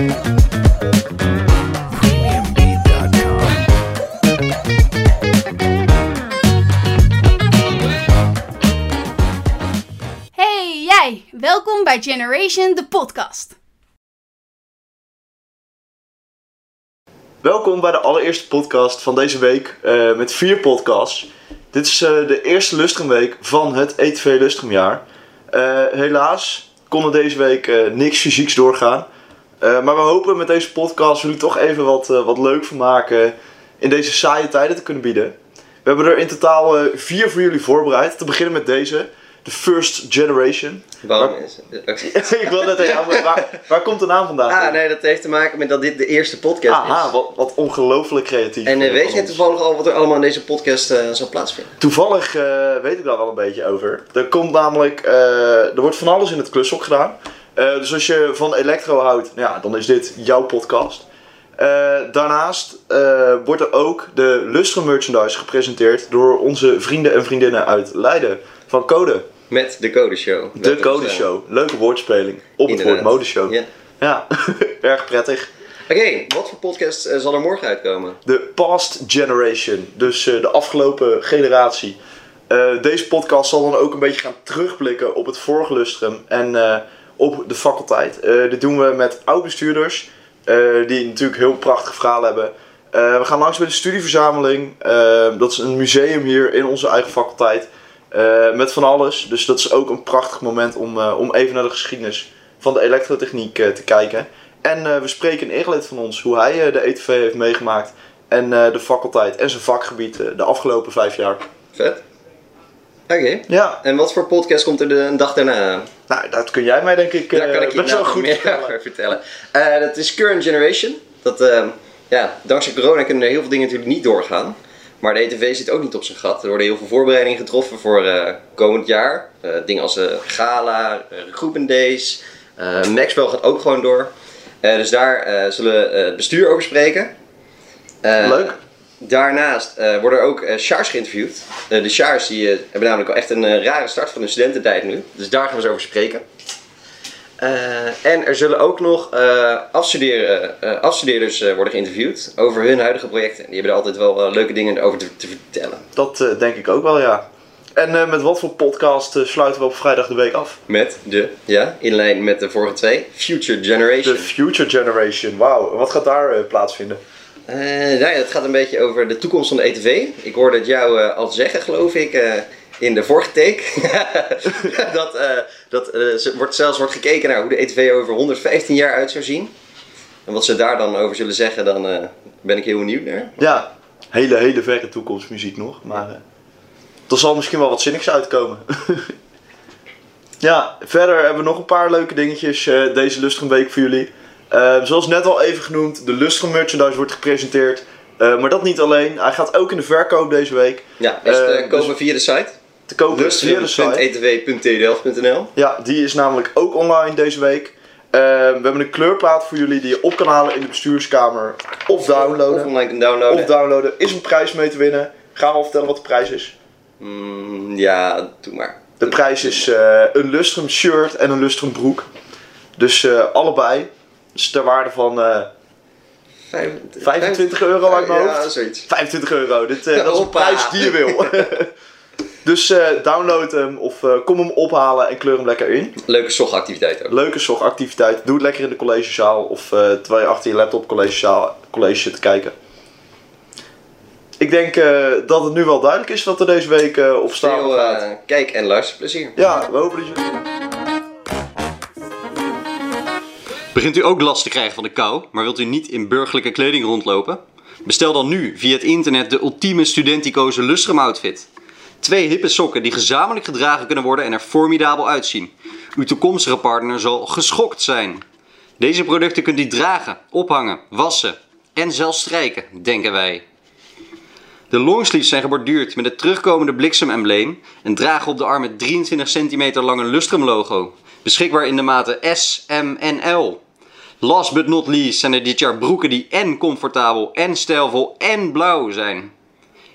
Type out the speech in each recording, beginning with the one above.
Hey jij, welkom bij Generation de podcast. Welkom bij de allereerste podcast van deze week eh, met vier podcasts. Dit is eh, de eerste Lustrumweek van het ETV Lustrumjaar. Eh, helaas kon er deze week niks fysieks doorgaan. Eh, maar we hopen met deze podcast jullie toch even wat, eh, wat leuk van maken in deze saaie tijden te kunnen bieden. We hebben er in totaal eh, vier voor jullie voorbereid. Te beginnen met deze, de First Generation. Waarom is het? Ik wil net even, waar, waar komt de naam vandaan? Ah, nee, dat heeft te maken met dat dit de eerste podcast Aha, is. wat, wat ongelooflijk creatief. En weet ons. toevallig al wat er allemaal in deze podcast zal plaatsvinden? Toevallig weet ik daar wel een beetje over. Er komt namelijk, er wordt van alles in het klushok gedaan. Eh, dus als je van elektro houdt, nou ja, dan is dit jouw podcast. Eh, daarnaast eh, wordt er ook de Lustrum merchandise gepresenteerd door onze vrienden en vriendinnen uit Leiden van Code. Met de Codeshow. De Code Show. Leuke woordspeling op het woord modeshow. Ja. Ja, erg prettig. Oké, wat voor podcast zal er morgen uitkomen? De past generation, dus de afgelopen generatie. Deze podcast zal dan ook een beetje gaan terugblikken op het vorige lustrum en op de faculteit. Eh, dit doen we met oud-bestuurders, eh, die natuurlijk heel prachtige verhalen hebben. Eh, we gaan langs bij de studieverzameling. Dat is een museum hier in onze eigen faculteit. met van alles. Dus dat is ook een prachtig moment om, om even naar de geschiedenis van de elektrotechniek te kijken. En we spreken een eerlid van ons hoe hij de ETV heeft meegemaakt. En de faculteit en zijn vakgebied de afgelopen vijf jaar. Vet. Oké. Ja, En wat voor podcast komt er de, een dag daarna aan? nou dat kun jij mij denk ik Daar eh, kan ik je best wel goed meer vertellen. over vertellen. Eh, dat is Current Generation. Dat, eh, ja, dankzij corona kunnen er heel veel dingen natuurlijk niet doorgaan. Maar de ETV zit ook niet op zijn gat. Er worden heel veel voorbereidingen getroffen voor eh, komend jaar. Eh, dingen als eh, Gala, uh, Groependays. Eh Maxwell gaat ook gewoon door. Eh, dus daar eh, zullen we eh, het bestuur over spreken. Eh, Leuk. Daarnaast eh, worden er ook uh, Sjaars geïnterviewd. Eh, de Sjaars die, hebben namelijk al echt een rare start van hun studententijd nu. Dus daar gaan we eens over spreken. En er zullen ook nog afstuderen, afstudeerders worden geïnterviewd over hun huidige projecten. Die hebben er altijd wel leuke dingen over te, te vertellen. Dat denk ik ook wel, ja. En met wat voor podcast sluiten we op vrijdag de week af? Met de, ja, in lijn met de vorige twee, Future Generation. De Future Generation, wauw. Wat gaat daar plaatsvinden? Eh, nou ja, het gaat een beetje over de toekomst van de ETV. Ik hoorde het jou eh, al zeggen, geloof ik, eh, in de vorige take. dat uh, dat uh, wordt, zelfs wordt gekeken naar hoe de ETV over 115 jaar uit zou zien. En wat ze daar dan over zullen zeggen, dan uh, ben ik heel benieuwd naar. Ja, hele, hele verre toekomstmuziek nog. Maar uh, er zal misschien wel wat zinnigs uitkomen. ja, verder hebben we nog een paar leuke dingetjes uh, deze Lustrum Week voor jullie. Uh, zoals net al even genoemd, de Lustrum merchandise wordt gepresenteerd. Uh, maar dat niet alleen, hij gaat ook in de verkoop deze week. Ja, is te kopen dus via de site. Te kopen via de site. etw.tdelft.nl Ja, die is namelijk ook online deze week. Uh, we hebben een kleurplaat voor jullie die je op kan halen in de bestuurskamer of downloaden. Of online kan downloaden. Of downloaden. Is een prijs mee te winnen. Gaan we al vertellen wat de prijs is? Mm, ja, doe maar. De prijs is uh, een Lustrum shirt en een Lustrum broek. Dus uh, allebei. Dus ter waarde van uh, 25, 25 euro uit mijn ja, hoofd. zoiets. 25 euro. Dit, uh, dat is een prijs die je wil. dus uh, download hem of kom hem ophalen en kleur hem lekker in. Leuke zorgactiviteit ook. Leuke zorgactiviteit. Doe het lekker in de collegezaal of terwijl je achter je laptop collegezaal, college zit te kijken. Ik denk dat het nu wel duidelijk is wat er deze week op staat. Veel uh, kijk- en luisterplezier. Ja, we hopen dat jullie. Begint u ook last te krijgen van de kou, maar wilt u niet in burgerlijke kleding rondlopen? Bestel dan nu via het internet de ultieme studenticoze Lustrum outfit. Twee hippe sokken die gezamenlijk gedragen kunnen worden en er formidabel uitzien. Uw toekomstige partner zal geschokt zijn. Deze producten kunt u dragen, ophangen, wassen en zelfs strijken, denken wij. De longsleeves zijn geborduurd met het terugkomende bliksemembleem en dragen op de arm het 23 cm lange Lustrum logo. Beschikbaar in de maten S, M en L. Last but not least zijn er dit jaar broeken die en comfortabel en stijlvol en blauw zijn.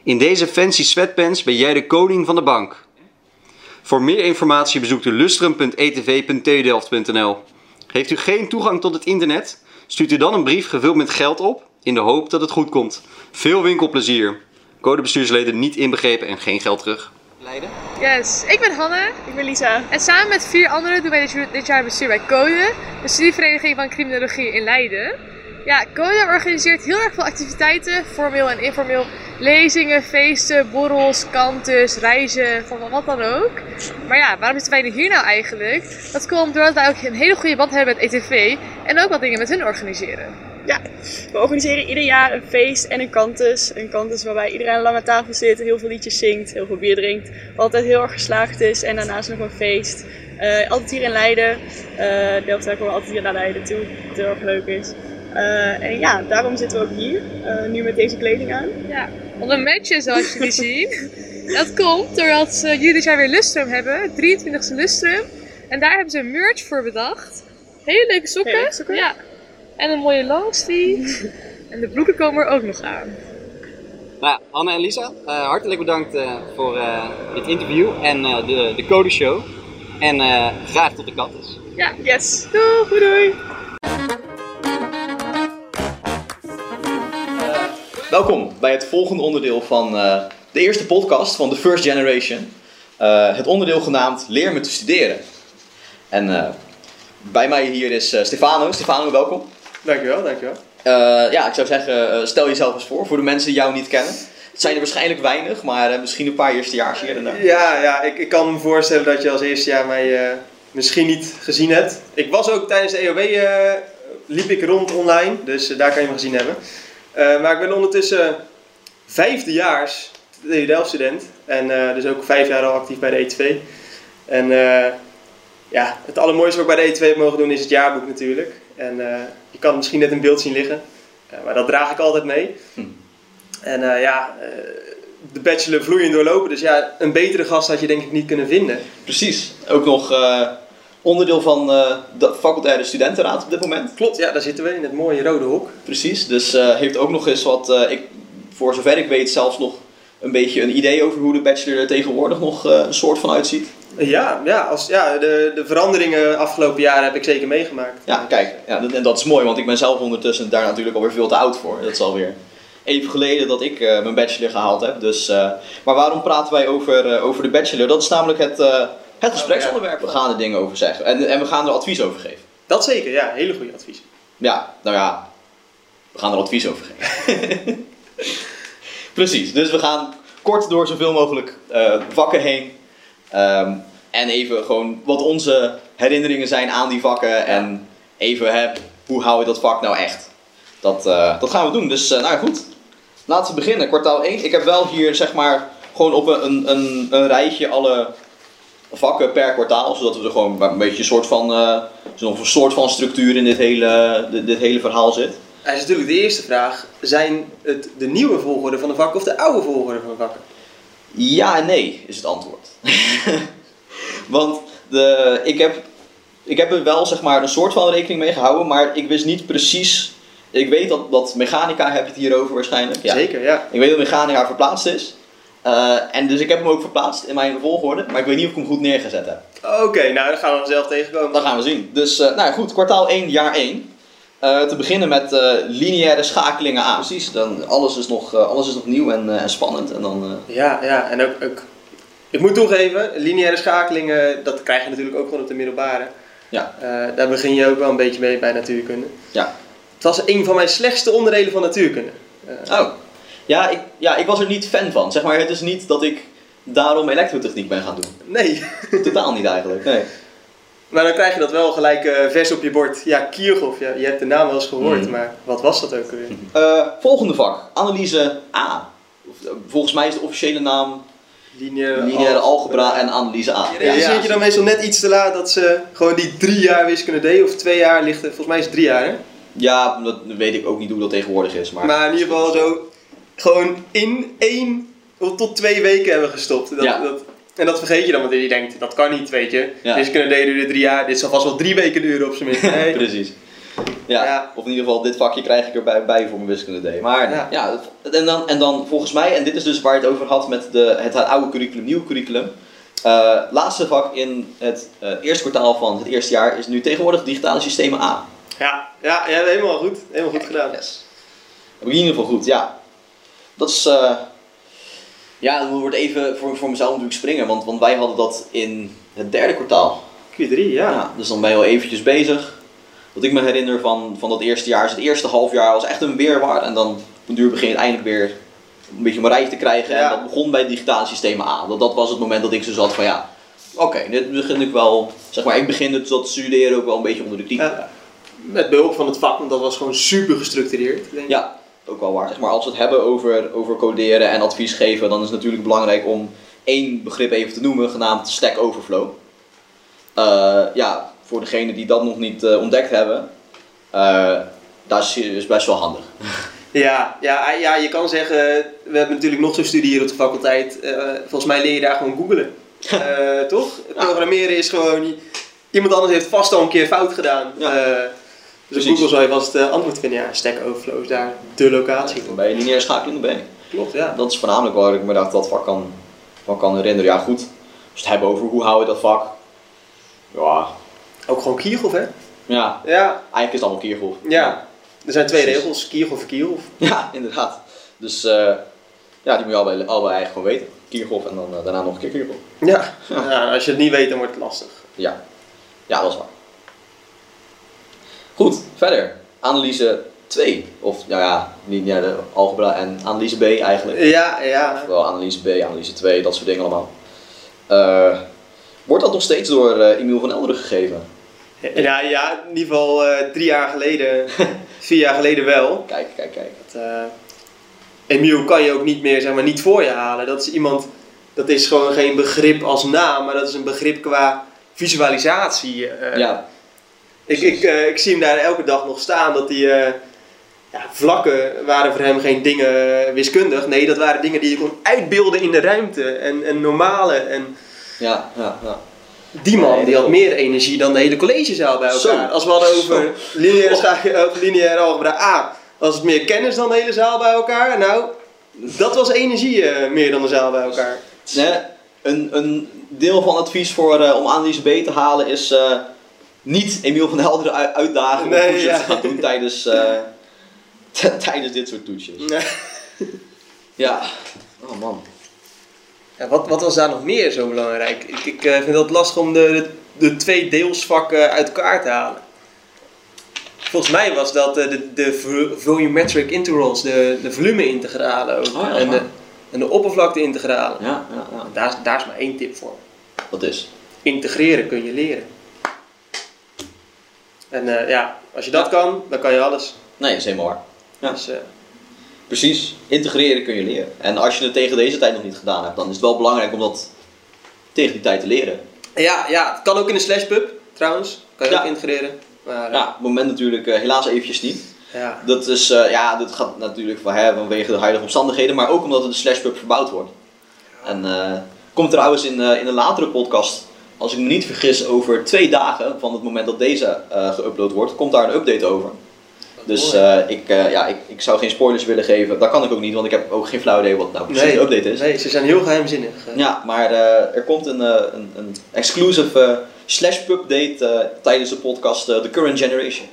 In deze fancy sweatpants ben jij de koning van de bank. Voor meer informatie bezoekt u lustrum.etv.tdelft.nl. Heeft u geen toegang tot het internet? Stuurt u dan een brief gevuld met geld op in de hoop dat het goed komt. Veel winkelplezier. Codebestuursleden niet inbegrepen en geen geld terug. Leiden? Yes, ik ben Hanne. Ik ben Lisa. En samen met vier anderen doen wij dit, jaar- bestuur bij Code, de studievereniging van criminologie in Leiden. Ja, Code organiseert heel erg veel activiteiten, formeel en informeel. Lezingen, feesten, borrels, kantus, reizen, van wat dan ook. Maar ja, waarom zitten wij hier nou eigenlijk? Dat komt doordat wij ook een hele goede band hebben met ETV en ook wat dingen met hun organiseren. Ja, we organiseren ieder jaar een feest en een kantus. Een kantus waarbij iedereen aan een lange tafel zit, heel veel liedjes zingt, heel veel bier drinkt. Altijd heel erg geslaagd is en daarnaast nog een feest. Eh, altijd hier in Leiden. Uh, Delft komen we altijd hier naar Leiden toe, wat heel erg leuk is. Eh, en ja, daarom zitten we ook hier, nu met deze kleding aan. Ja, onder matchen zoals jullie zien. Dat komt doordat uh, jullie dit jaar weer Lustrum hebben, 23e Lustrum. En daar hebben ze een merch voor bedacht. Hele leuke sokken. Hele leuke sokken. Ja. En een mooie longsleeve. en de broeken komen er ook nog aan. Nou, Anne en Lisa, eh, hartelijk bedankt eh, voor eh, dit interview en eh, de, de codeshow. En eh, graag tot de kantus. Ja, Yes, doei, doei, doei. Welkom bij het volgende onderdeel van eh, de eerste podcast van The First Generation. Eh, het onderdeel genaamd Leer me te studeren. En eh, bij mij hier is Stefano. Stefano, welkom. Dankjewel, dankjewel. Eh, ja, ik zou zeggen, eh, stel jezelf eens voor, voor de mensen die jou niet kennen. Het zijn er waarschijnlijk weinig, maar eh, misschien een paar eerstejaars hier en daar. Ja, ja ik, ik kan me voorstellen dat je als eerste jaar mij misschien niet gezien hebt. Ik was ook tijdens de EOB, liep ik rond online, dus daar kan je me gezien hebben. Maar ik ben ondertussen vijfdejaars TU Delft student en dus ook vijf jaar al actief bij de E2. En ja, het allermooiste wat ik bij de E2 heb mogen doen is het jaarboek natuurlijk. En eh, je kan misschien net een beeld zien liggen, Eh, maar dat draag ik altijd mee. Hm. En eh, ja, de bachelor vloeiend doorlopen. Dus ja, een betere gast had je denk ik niet kunnen vinden. Precies. Ook nog onderdeel van eh, de facultaire studentenraad op dit moment. Klopt, ja, daar zitten we in het mooie rode hok. Precies, dus heeft ook nog eens wat, ik, voor zover ik weet, zelfs nog een beetje een idee over hoe de bachelor er tegenwoordig nog een soort van uitziet. Ja, ja, als, ja de, de veranderingen afgelopen jaren heb ik zeker meegemaakt. Ja, kijk, ja, dat- en dat is mooi, want ik ben zelf ondertussen daar natuurlijk alweer veel te oud voor. Dat is alweer even geleden dat ik eh, mijn bachelor gehaald heb. Dus, eh, maar waarom praten wij over, eh, over de bachelor? Dat is namelijk het, het gespreksonderwerp. We gaan er dingen over zeggen en, en we gaan er advies over geven. Dat zeker, ja, hele goede advies. Ja, nou ja, we gaan er advies over geven. Precies, dus we gaan kort door zoveel mogelijk vakken heen. Ehm, en even gewoon wat onze herinneringen zijn aan die vakken. En even, hè, hoe hou je dat vak nou echt? Dat, eh, dat gaan we doen. Dus, eh, nou goed. Laten we beginnen. Kwartaal 1. Ik heb wel hier, zeg maar, gewoon op een, een, een, rijtje alle vakken per kwartaal. Zodat we er gewoon een beetje een soort van, eh, zo'n een soort van structuur in dit hele, dit, dit hele verhaal zit. Dat is natuurlijk de eerste vraag. Zijn het de nieuwe volgorde van de vakken of de oude volgorde van de vakken? Ja en nee is het antwoord. Want de, ik, heb, ik heb er wel zeg maar, een soort van rekening mee gehouden, maar ik wist niet precies. Ik weet dat, dat mechanica heb je het hier over waarschijnlijk. Ja. Zeker, ja. Ik weet dat mechanica verplaatst is. Eh, en dus ik heb hem ook verplaatst in mijn volgorde, maar ik weet niet of ik hem goed neergezet heb. Oké, nou dan gaan we vanzelf tegenkomen. Dat gaan we zien. Dus eh, nou goed, kwartaal 1, jaar 1. Eh, te beginnen met eh, lineaire schakelingen aan. Precies, dan, alles, is nog, eh, alles is nog nieuw en, eh, en spannend. En dan, eh, Ja, ja, en ook, ook ik moet toegeven, lineaire schakelingen, dat krijg je natuurlijk ook gewoon op de middelbare. Ja. Eh, daar begin je ook wel een beetje mee bij natuurkunde. Ja. Het was een van mijn slechtste onderdelen van natuurkunde. Eh, Oh. Ja ik, ja, ik was er niet fan van. Zeg maar, het is niet dat ik daarom elektrotechniek ben gaan doen. nee, Totaal niet eigenlijk. Nee. Maar dan krijg je dat wel gelijk eh, vers op je bord. Ja, Kirchhoff, ja, je hebt de naam wel eens gehoord, Mhm. maar wat was dat ook alweer? Eh, volgende vak, analyse A. Of, eh, Volgens mij is de officiële naam Lineaire, lineaire algebra en analyse A. Realiseert je dan meestal net iets te laat dat ze gewoon die drie jaar wiskunde deden, of twee jaar ligt er, volgens mij is het drie jaar hè? Ja, dat weet ik ook niet hoe dat tegenwoordig is. Maar, Maar in ieder geval zo, gewoon in één tot twee weken hebben gestopt. Dat, Ja. dat, en dat vergeet je dan, want je denkt, dat kan niet, weet je. Ja. Wiskunde deden duurde drie jaar, dit zal vast wel drie weken duren op zijn minst. Nee. Precies. Ja, Ja. of in ieder geval dit vakje krijg ik erbij bij voor mijn wiskunde D. Maar ja, Ja. en, dan, en dan volgens mij, en dit is dus waar je het over had met de, het oude curriculum, nieuw curriculum. eh, laatste vak in het eh, eerste kwartaal van het eerste jaar is nu tegenwoordig digitale systemen A. Ja, ja, ja, helemaal goed. Helemaal goed gedaan. Yes. Heb ik in ieder geval goed, ja. Dat is, eh ja, dat wordt even voor, voor mezelf natuurlijk springen, want, want wij hadden dat in het derde kwartaal. Q3, ja. Ja, dus dan ben je al eventjes bezig. Wat ik me herinner van, van dat eerste jaar, is het eerste half jaar was echt een weerwaar. En dan op een duur begin je eindelijk weer een beetje een rijtje te krijgen. En dat begon bij digitale systemen aan. Dat, dat was het moment dat ik zo zat van ja, oké, dit begin ik wel, zeg maar, ik begin het dat studeren ook wel een beetje onder de knie Ja. Met behulp van het vak, want dat was gewoon super gestructureerd. Denk ik. Ja, ook wel waar. Zeg maar als we het hebben over, over coderen en advies geven, dan is het natuurlijk belangrijk om één begrip even te noemen, genaamd Stack Overflow. Eh, ja, voor degenen die dat nog niet eh, ontdekt hebben, eh dat is, is best wel handig. Ja, ja, ja, je kan zeggen, we hebben natuurlijk nog zo'n studie hier op de faculteit. Volgens mij leer je daar gewoon googlen. Eh, toch? Programmeren is gewoon, iemand anders heeft vast al een keer fout gedaan. Ja. Eh, dus Precies. op Google zou je vast het antwoord vinden. Ja, Stack Overflow is daar de locatie voor. Bij lineaire schakeling ben je. Klopt, ja. Dat is voornamelijk waar ik me dacht dat vak kan, van kan herinneren. Ja goed, als we het hebben over hoe hou je dat vak. Ja, Ook gewoon Kierhof, hè? ja Ja, eigenlijk is het allemaal Kiergolf. ja. Er zijn twee Precies. regels, Kierhof en Kierhof. Ja, inderdaad. Dus eh, ja, die moet je allebei, allebei eigenlijk gewoon weten. Kiergolf en dan eh, daarna nog een keer Kiergolf. Ja. ja, als je het niet weet, dan wordt het lastig. Ja. ja, dat is waar. Goed, verder. Analyse 2. Of nou ja, lineaire algebra en analyse B eigenlijk. Ja, ja. Wel analyse B, analyse 2, dat soort dingen allemaal. Eh, wordt dat nog steeds door eh, Emiel van Elderen gegeven? Ja, ja, in ieder geval eh, drie jaar geleden, vier jaar geleden wel. Kijk, kijk, kijk. Dat, Emiel kan je ook niet meer, zeg maar, niet voor je halen. Dat is iemand, dat is gewoon geen begrip als naam, maar dat is een begrip qua visualisatie. Ja, ik, ik, eh, ik zie hem daar elke dag nog staan, dat die eh, ja, vlakken waren voor hem geen dingen wiskundig. Nee, dat waren dingen die je kon uitbeelden in de ruimte en, en normale. En ja, ja. ja. die man Nee, die had meer energie dan de hele collegezaal bij elkaar. Zo. Als we hadden over lineaire, scha- of lineaire algebra A, was het meer kennis dan de hele zaal bij elkaar. Nou, dat was energie eh, meer dan de zaal bij elkaar. Nee, een, een deel van advies voor, eh, om analyse B te halen is eh, niet Emiel van Helderen ui- uitdagen Nee, om ja. te gaan doen tijdens, eh, tijdens dit soort toetsjes. Ja, oh man. Ja, wat, wat was daar nog meer zo belangrijk? Ik, ik eh, vind het lastig om de, de, de twee deelsvakken uit elkaar te halen. Volgens mij was dat eh, de, de vo- volumetric integrals, de, de volume-integralen ook. Oh ja, en, de, en de oppervlakte-integralen. Ja, ja, ja. Daar, is- daar is maar één tip voor. Dat is. Integreren kun je leren. En eh, ja, als je dat kan, dan kan je alles. Nee, dat is helemaal waar. Ja. Dus, eh, Precies, integreren kun je leren. En als je het tegen deze tijd nog niet gedaan hebt, dan is het wel belangrijk om dat tegen die tijd te leren. ja, ja, het kan ook in een slashpub trouwens. Kan je Ja. ook integreren. Maar, eh, Ja, op het moment natuurlijk eh, helaas eventjes niet. ja. Dat is, eh, ja, dat gaat natuurlijk van, hè, vanwege de huidige omstandigheden, maar ook omdat het de slashpub verbouwd wordt. En eh, komt trouwens in, eh, in een latere podcast, als ik me niet vergis, over twee dagen van het moment dat deze eh geüpload wordt, komt daar een update over. Dus eh, ik, eh, ja, ik, ik zou geen spoilers willen geven, dat kan ik ook niet, want ik heb ook geen flauw idee wat nou precies de update is. Nee, ze zijn heel geheimzinnig. eh. Ja, maar er komt een, een, een exclusive slash pub date eh, tijdens de podcast The Current Generation.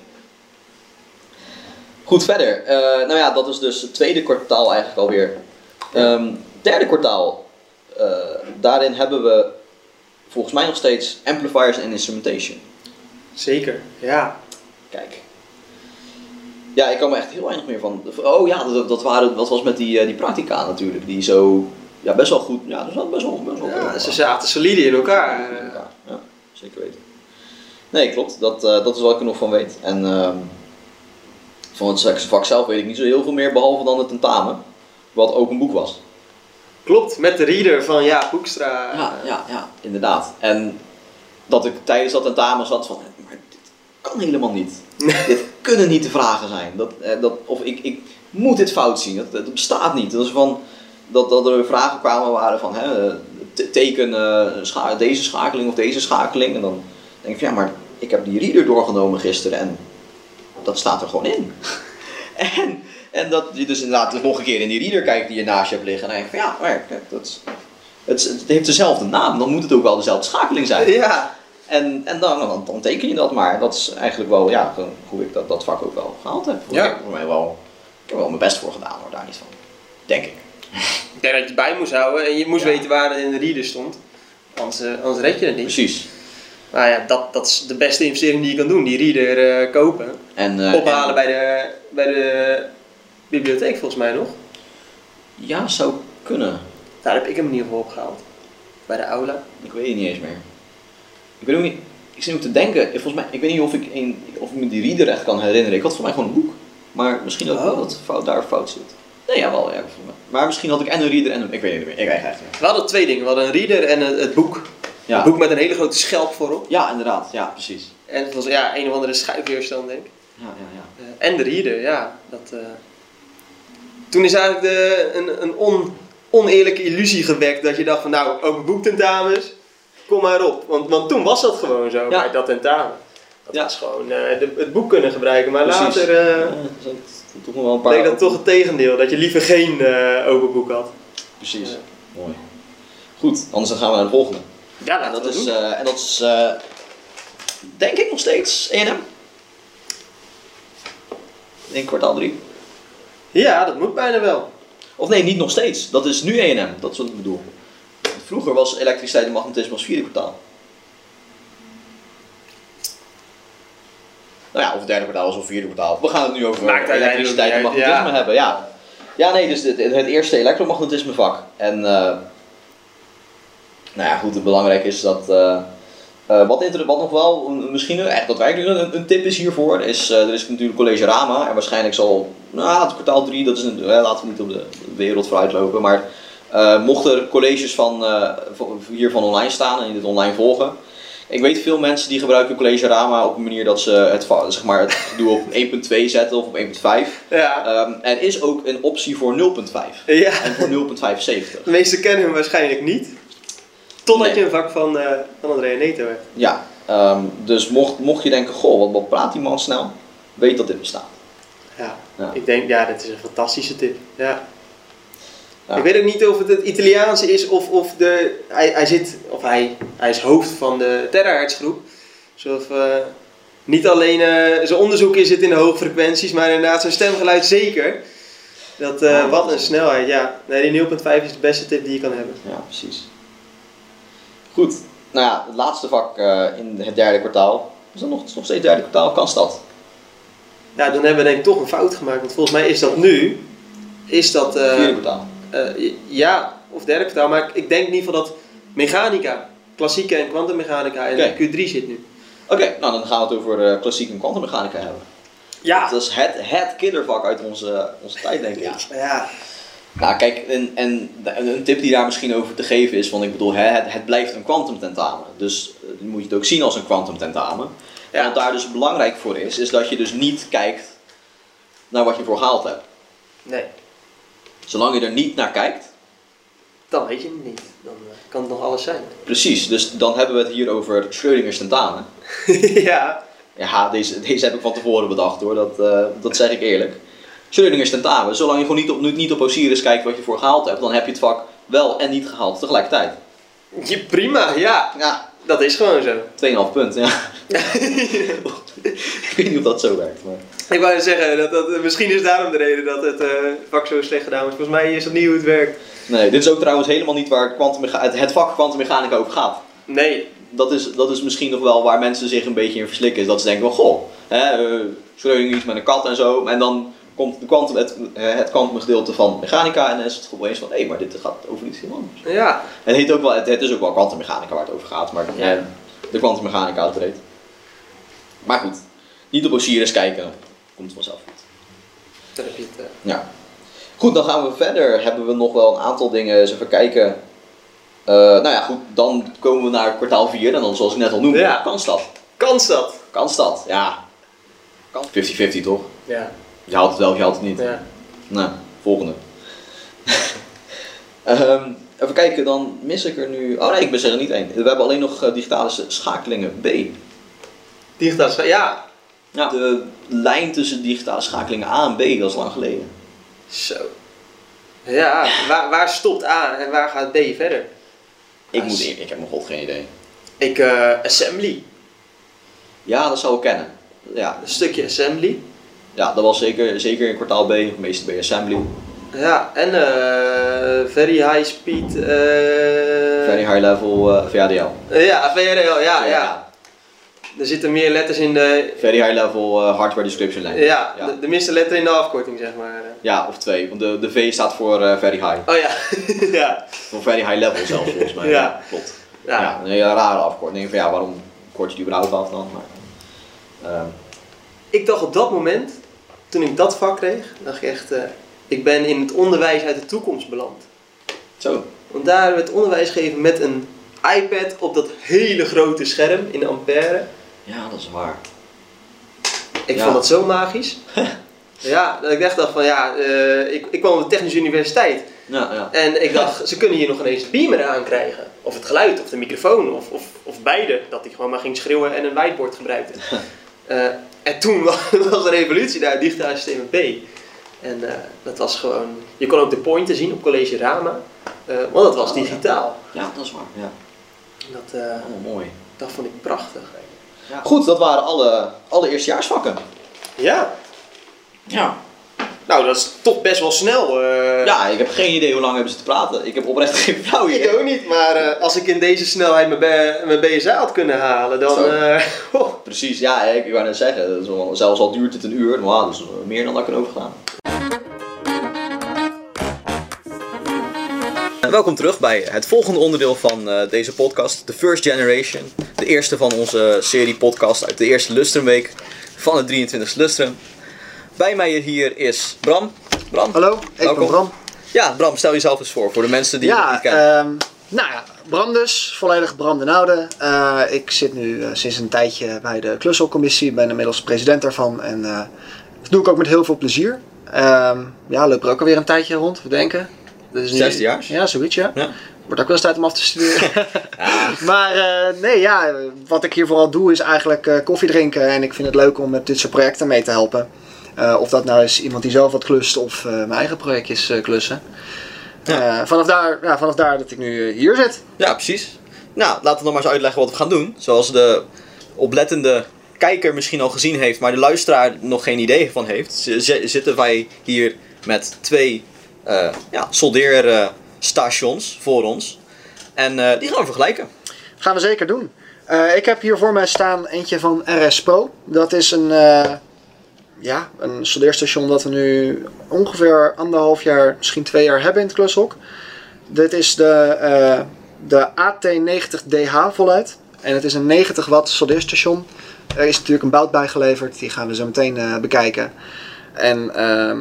Goed, verder. Nou ja, dat is dus het tweede kwartaal eigenlijk alweer. Ehm derde kwartaal. daarin hebben we volgens mij nog steeds amplifiers en instrumentation. Zeker, ja. Kijk. Ja, ik kan me echt heel weinig meer van. Oh ja, dat, dat, waren, dat was met die, eh, die practica natuurlijk. Die zo. Ja, best wel goed. Ja, dat was best wel. Best wel ja ze zaten solide in elkaar. ja, ja, zeker weten. Nee, klopt. Dat, eh, dat is wat ik er nog van weet. En ehm, van het vak zelf weet ik niet zo heel veel meer, behalve dan het tentamen. Wat open boek was. Klopt, met de reader van ja, Hoekstra. Ja, ja, ja, inderdaad. En dat ik tijdens dat tentamen zat van, maar dit kan helemaal niet. dit kunnen niet de vragen zijn. Dat, eh, dat, of ik, ik moet dit fout zien. Dat, dat bestaat niet. Dat, is van, dat, dat er vragen kwamen waren van, hè, eh, te- teken eh, scha- deze schakeling of deze schakeling. En dan denk ik van, ja, maar ik heb die reader doorgenomen gisteren en dat staat er gewoon in. en, en dat je dus inderdaad nog een keer in die reader kijkt die je naast je hebt liggen. En dan denk je van, ja, maar kijk, dat is, het, het heeft dezelfde naam. Dan moet het ook wel dezelfde schakeling zijn. Ja, En, en dan, dan, dan teken je dat maar. Dat is eigenlijk wel ja, hoe ik dat, dat vak ook wel gehaald heb. Ja. Ik heb voor mij wel, ik heb er wel mijn best voor gedaan hoor, daar niet van. Denk ik. Ik denk dat je bij moest houden en je moest Ja. weten waar het in de reader stond. Anders, eh, anders red je het niet. Precies. Maar ja, dat, dat is de beste investering die je kan doen. Die reader eh, kopen. En, eh, Ophalen en- bij, de, bij de bibliotheek volgens mij nog. Ja, zou kunnen. Daar heb ik hem in ieder geval opgehaald. Bij de aula. Ik weet het niet eens meer. Ik weet ook niet. Ik zit ook te denken, volgens mij, ik weet niet of ik, een, of ik me die reader echt kan herinneren. Ik had voor mij gewoon een boek. Maar misschien ook wel Oh. dat fout, daar fout zit. Nee, jawel, ja, volgens mij. Maar misschien had ik en een reader en een. Ik weet het niet meer. Ik weet niet. We hadden twee dingen. We hadden een reader en het, het boek. Ja. Een boek met een hele grote schelp voorop. ja, inderdaad. Ja, precies. En het was ja, een of andere schuifweerstand denk ik. Ja, ja, ja. Eh, en de reader, ja. Dat, eh. Toen is eigenlijk de, een, een on, oneerlijke illusie gewekt dat je dacht van nou, open boektentamens, kom maar op. Want, want toen was dat gewoon zo Ja. bij dat tentamen. Dat Ja. was gewoon eh, de, het boek kunnen gebruiken. Maar Precies. later eh Ja, dat toch nog wel een paar. bleek dat toch het tegendeel. Dat je liever geen eh, open boek had. Precies. Mooi. Goed, anders dan gaan we naar de volgende. Ja, laten dat is, en dat is denk ik nog steeds E&M. In kwartaal 3. Ja, dat moet bijna wel. Of nee, niet nog steeds. Dat is nu E&M. Dat is wat ik bedoel. Vroeger was elektriciteit en magnetisme als vierde kwartaal. Nou ja, of derde kwartaal was of vierde kwartaal. We gaan het nu over Maakt elektriciteit en magnetisme ja. hebben. Ja. ja, nee, dus het, het eerste elektromagnetisme vak. En eh, nou ja, goed, het belangrijke is dat... eh, eh, wat, wat nog wel misschien echt daadwerkelijk een, een tip is hiervoor, is uh, er is natuurlijk college Rama en waarschijnlijk zal, nou het kwartaal 3, dat is een, eh, laten we niet op de wereld vooruitlopen, maar uh, mochten er colleges van, hiervan online staan en dit online volgen. Ik weet veel mensen die gebruiken college Rama op een manier dat ze het, zeg maar, het doe op 1.2 zetten of op 1.5. Ja. Um, er is ook een optie voor 0.5 ja. en voor 0.75. De meesten kennen hem waarschijnlijk niet. Totdat nee. je een vak van, uh, van Andrea Neto hebt. Ja, um, dus mocht, mocht je denken, goh, wat, wat praat die man snel, weet dat dit bestaat. Ja, ja, ik denk, ja, dat is een fantastische tip. Ja. Ja. Ik weet ook niet of het het Italiaanse is of, of de, hij, hij zit, of hij, hij is hoofd van de terahertz groep. Dus of, uh, niet alleen uh, zijn onderzoek is zit in de hoge frequenties, maar inderdaad zijn stemgeluid zeker. Dat, uh, ja, wat een snelheid, ja. Nee, die 0.5 is de beste tip die je kan hebben. Ja, precies. Goed, nou ja, het laatste vak uh, in het derde kwartaal. Is dat nog, nog steeds het derde kwartaal? Kan dat? Ja, dan hebben we denk ik toch een fout gemaakt. Want volgens mij is dat nu. Is dat. Uh, Vierde kwartaal. Uh, ja, of derde kwartaal. Maar ik denk in ieder geval dat mechanica, klassieke en kwantummechanica in okay. Q3 zit nu. Oké, okay, nou dan gaan we het over uh, klassieke en kwantummechanica hebben. Ja. Dat is het, het killervak uit onze, onze tijd, denk ik. Ja. ja. Nou, kijk, en, en een tip die daar misschien over te geven is, want ik bedoel, het, het blijft een kwantumtentamen. Dus uh, moet je het ook zien als een kwantumtentamen. Ja. En wat daar dus belangrijk voor is, is dat je dus niet kijkt naar wat je voor gehaald hebt. Nee. Zolang je er niet naar kijkt, dan weet je het niet. Dan uh, kan het nog alles zijn. Precies, dus dan hebben we het hier over Schrödinger's tentamen. ja. Ja, deze, deze heb ik van tevoren bedacht hoor, dat, uh, dat zeg ik eerlijk. Schrödinger's tentamen, zolang je gewoon niet op, niet op Osiris kijkt wat je voor gehaald hebt, dan heb je het vak wel en niet gehaald tegelijkertijd. Je, prima, ja. ja. Dat is gewoon zo. 2,5 punt, ja. ik weet niet of dat zo werkt. Maar... Ik wou zeggen, dat, dat, misschien is daarom de reden dat het uh, vak zo slecht gedaan is. Volgens mij is dat niet hoe het werkt. Nee, dit is ook trouwens helemaal niet waar het, het vak kwantummechanica over gaat. Nee. Dat is, dat is misschien nog wel waar mensen zich een beetje in verslikken. Is dat ze denken, well, goh, hè, uh, Schrödinger iets met een kat en zo. En dan komt de quantum, het, het kwantumgedeelte van mechanica en dan is het opeens van, hé, hey, maar dit gaat over iets heel anders. Ja. Het, heet ook wel, het, het is ook wel kwantummechanica waar het over gaat, maar ja. eh, de kwantummechanica is breed. Maar goed, niet op Osiris kijken, komt vanzelf goed. Dan heb je het. Uh... Ja. Goed, dan gaan we verder. Hebben we nog wel een aantal dingen. Eens even kijken. Uh, nou ja, goed, dan komen we naar kwartaal 4 en dan, zoals ik net al noemde, ja. Kansstad. Kansstad. Kansstad, ja. 50-50 toch? Ja. Je haalt het wel of je haalt het niet. Ja. Nou, volgende. um, even kijken, dan mis ik er nu. Oh nee, ik mis er niet één. We hebben alleen nog uh, digitale schakelingen B. Digitale schakelingen, ja. Ja, de lijn tussen digitale schakelingen A en B, dat is lang geleden. Zo. Ja, waar, waar stopt A en waar gaat B verder? Ik, moet, ik, ik heb nog god geen idee. Ik, eh, assembly. Ja, dat zou ik kennen. Ja, Een stukje assembly. Ja dat was zeker, zeker in kwartaal B, meestal bij Assembly. Ja, en eh, very high speed. eh, Very high level VHDL. eh, ja, VRL, ja, ja. Er zitten meer letters in de. Very high level hardware description language. Ja, ja. De, de minste letter in de afkorting, zeg maar. Ja, of twee. Want de, de V staat voor very high. Oh ja, ja. Voor very high level zelfs volgens mij. Ja. klopt. Ja. Ja. een hele rare afkorting. Van ja, waarom kort je die überhaupt af dan? Maar, ehm, Ik dacht op dat moment, toen ik dat vak kreeg, dacht ik echt, eh, ik ben in het onderwijs uit de toekomst beland. zo. Want daar werd onderwijs gegeven met een iPad op dat hele grote scherm in ampère. Ja, dat is waar. Ik Ja. vond dat zo magisch. ja, dat ik echt dacht van ja, eh, ik, ik kwam op de Technische Universiteit. Ja, ja. En ik dacht, ze kunnen hier nog ineens een beamer aankrijgen. Of het geluid, of de microfoon, of, of, of beide. Dat hij gewoon maar ging schreeuwen en een whiteboard gebruikte. Eh, en toen was was de revolutie daar, digitale systemen B. En eh, dat was gewoon... Je kon ook de pointer zien op College Rama. eh, want dat was Oh, ja. digitaal. Ja, dat is waar. Ja. Dat, eh, Oh, mooi. dat vond ik prachtig. Goed, dat waren alle, alle eerstejaarsvakken. Ja, Ja. Nou dat is toch best wel snel. eh. Ja, ik heb geen idee hoe lang hebben ze te praten. Ik heb oprecht geen flauw idee. Ik ook niet, maar eh, als ik in deze snelheid mijn, mijn BSA had kunnen halen, dan... Eh, oh. Precies, ja, ik, ik wou net zeggen, dat is wel- zelfs al duurt het een uur, nou, dat is meer dan dat ik kan overgaan. Welkom terug bij het volgende onderdeel van eh, deze podcast, The First Generation. De eerste van onze serie podcast uit de eerste Lustrumweek van het 23 Lustrum. Bij mij hier is Bram. Bram? Hallo, ik Welkom. ben Bram. Ja, Bram, stel jezelf eens voor, voor de mensen die je Ja, niet kennen. ehm, nou ja, Bram dus, volledig Bram de Noude. Eh, ik zit nu eh, sinds een tijdje bij de klusselcommissie, ben inmiddels president daarvan en eh, dat doe ik ook met heel veel plezier. Ehm, ja, loop er ook alweer een tijdje rond, we denken. Dat is nu- Zesdejaars? Ja, zoiets ja. Ja. Wordt ook wel eens tijd om af te studeren. maar eh, nee, ja, wat ik hier vooral doe is eigenlijk koffie drinken en ik vind het leuk om met dit soort projecten mee te helpen. Eh, of dat nou is iemand die zelf wat klust of eh, mijn eigen projectjes eh, klussen. Vanaf, daar, ja, vanaf daar dat ik nu hier zit. Ja, precies. Nou, laten we dan maar eens uitleggen wat we gaan doen. Zoals de oplettende kijker misschien al gezien heeft, maar de luisteraar nog geen idee van heeft, zitten wij hier met twee ja, soldeerstations voor ons. En die gaan we vergelijken. Gaan we zeker doen. Ik heb hier voor mij staan eentje van RS Pro. Dat is een, ja, een soldeerstation dat we nu ongeveer anderhalf jaar, misschien twee jaar hebben in het klushok. Dit is de, eh, de AT90DH voluit. En het is een 90 watt soldeerstation. Er is natuurlijk een bout bij geleverd. Die gaan we zo meteen eh, bekijken. En ehm,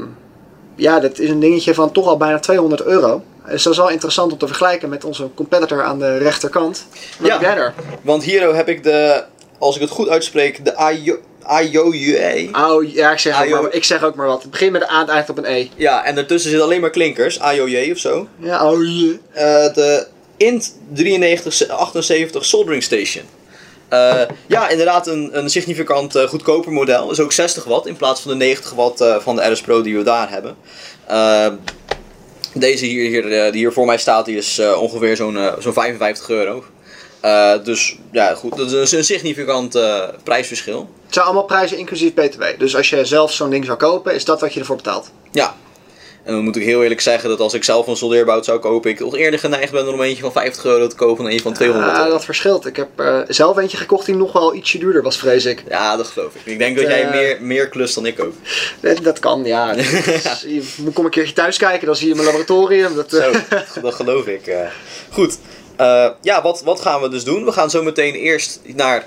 ja, dat is een dingetje van toch al bijna 200 euro. Dus dat is wel interessant om te vergelijken met onze competitor aan de rechterkant. Wat Ja. heb jij er? Want hier heb ik de, als ik het goed uitspreek, de IO IOUA. Oh, ja, ik zeg, ook Ayo. maar, ik zeg ook maar wat. Het begint met een A, het eindigt op een E. Ja, en daartussen zitten alleen maar klinkers, IOJ of zo. Ja, oh je. De INT 9378 Soldering Station. Eh, ja, inderdaad een, een significant eh, goedkoper model. Is ook 60 watt in plaats van de 90 watt van de RS Pro die we daar hebben. Deze hier, hier, die hier voor mij staat, die is ongeveer zo'n zo'n 55 euro. Eh, dus ja, goed, dat is een significant eh, prijsverschil. Het zijn allemaal prijzen inclusief BTW. Dus als je zelf zo'n ding zou kopen, is dat wat je ervoor betaalt. Ja. En dan moet ik heel eerlijk zeggen dat als ik zelf een soldeerbout zou kopen, ik toch eerder geneigd ben om een eentje van 50 euro te kopen dan een van 200 Ah, euro. dat verschilt. Ik heb eh, zelf eentje gekocht die nog wel ietsje duurder was, vrees ik. Ja, dat geloof ik. Ik denk dat jij meer, meer klust dan ik ook. Dat, dat kan, ja. Dus je moet kom een keertje thuis kijken, dan zie je mijn laboratorium. Dat, Zo, dat geloof ik. Goed. Eh, ja, wat, wat gaan we dus doen? We gaan zo meteen eerst naar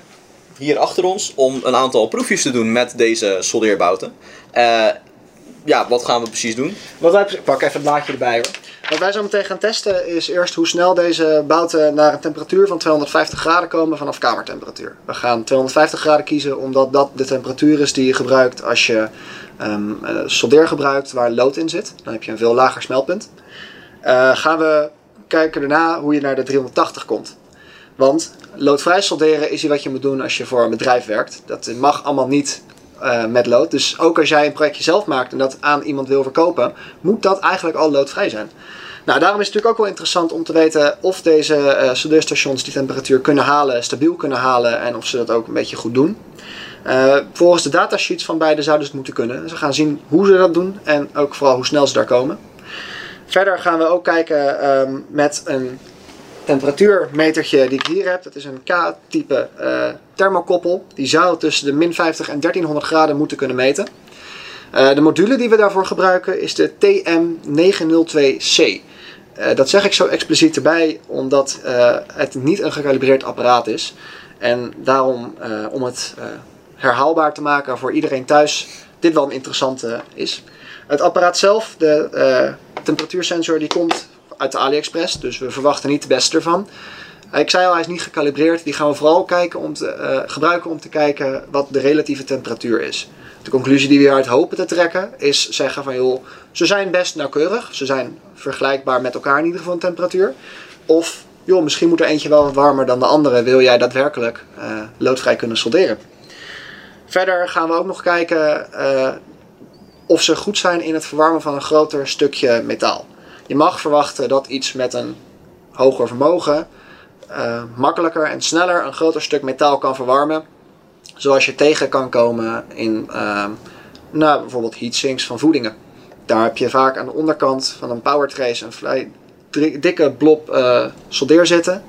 hier achter ons om een aantal proefjes te doen met deze soldeerbouten. Eh, ja, wat gaan we precies doen? Wat wij, ik pak even het blaadje erbij hoor. Wat wij zo meteen gaan testen is eerst hoe snel deze bouten naar een temperatuur van 250 graden komen vanaf kamertemperatuur. We gaan 250 graden kiezen omdat dat de temperatuur is die je gebruikt als je ehm eh, soldeer gebruikt waar lood in zit. Dan heb je een veel lager smeltpunt. Eh, gaan we kijken daarna hoe je naar de 380 komt. Want loodvrij solderen is wat je moet doen als je voor een bedrijf werkt. Dat mag allemaal niet eh, met lood. Dus ook als jij een projectje zelf maakt en dat aan iemand wil verkopen, moet dat eigenlijk al loodvrij zijn. Nou, daarom is het natuurlijk ook wel interessant om te weten of deze eh soldeerstations die temperatuur kunnen halen, stabiel kunnen halen en of ze dat ook een beetje goed doen. Eh, volgens de datasheets van beide zouden ze het moeten kunnen. We gaan zien hoe ze dat doen en ook vooral hoe snel ze daar komen. Verder gaan we ook kijken ehm, met een temperatuurmetertje die ik hier heb. Dat is een K-type eh, thermokoppel. Die zou tussen de min 50 en 1300 graden moeten kunnen meten. Eh, de module die we daarvoor gebruiken is de TM902C. Eh, dat zeg ik zo expliciet erbij omdat het niet een gecalibreerd apparaat is. En daarom, om het herhaalbaar te maken voor iedereen thuis, dit wel een interessante is. Het apparaat zelf, de eh, temperatuursensor, die komt uit de AliExpress. Dus we verwachten niet de beste ervan. Eh, Ik zei al, hij is niet gecalibreerd. Die gaan we vooral kijken om te, eh, gebruiken om te kijken wat de relatieve temperatuur is. De conclusie die we hieruit hopen te trekken is zeggen van joh, ze zijn best nauwkeurig. Ze zijn vergelijkbaar met elkaar in ieder geval in temperatuur. Of joh, misschien moet er eentje wel wat warmer dan de andere. Wil jij daadwerkelijk loodvrij kunnen solderen? Verder gaan we ook nog kijken of ze goed zijn in het verwarmen van een groter stukje metaal. Je mag verwachten dat iets met een hoger vermogen eh, makkelijker en sneller een groter stuk metaal kan verwarmen. Zoals je tegen kan komen in ehm, nou, bijvoorbeeld heatsinks van voedingen. Daar heb je vaak aan de onderkant van een power trace een vrij dikke blob eh, soldeer zitten.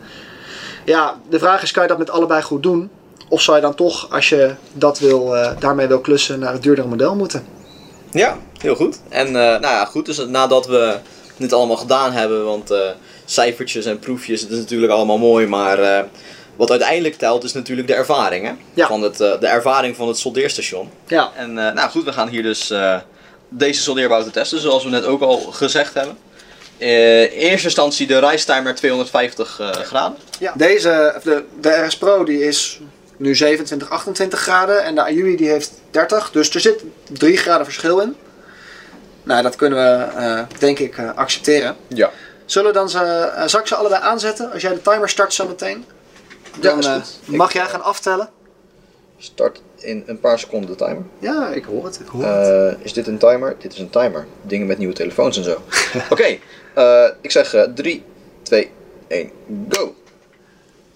Ja, de vraag is, kan je dat met allebei goed doen? Of zou je dan toch, als je dat wil, eh, daarmee wil klussen, naar het duurdere model moeten? Ja, heel goed. En eh, nou ja, goed, dus nadat we dit allemaal gedaan hebben, want eh, cijfertjes en proefjes, het is natuurlijk allemaal mooi, maar eh, wat uiteindelijk telt is natuurlijk de ervaring, hè? Ja. Van het, eh, de ervaring van het soldeerstation. Ja. En eh, nou goed, we gaan hier dus eh, deze soldeerbouten testen, zoals we net ook al gezegd hebben. Eh, in eerste instantie de rijstimer 250 eh, graden. Ja. Deze, de, de RS Pro die is nu 27, 28 graden en de Ayui die heeft 30. Dus er zit 3 graden verschil in. Nou, dat kunnen we eh, denk ik eh, accepteren. Ja. Zullen we dan ze, zal ik ze allebei aanzetten? Als jij de timer start zo meteen. Dan mag jij gaan aftellen. Start in een paar seconden de timer. Ja, ik hoor het. Ik hoor het. Eh, is dit een timer? Dit is een timer. Dingen met nieuwe telefoons en zo. Oké, eh, ik zeg 3, 2, 1, go.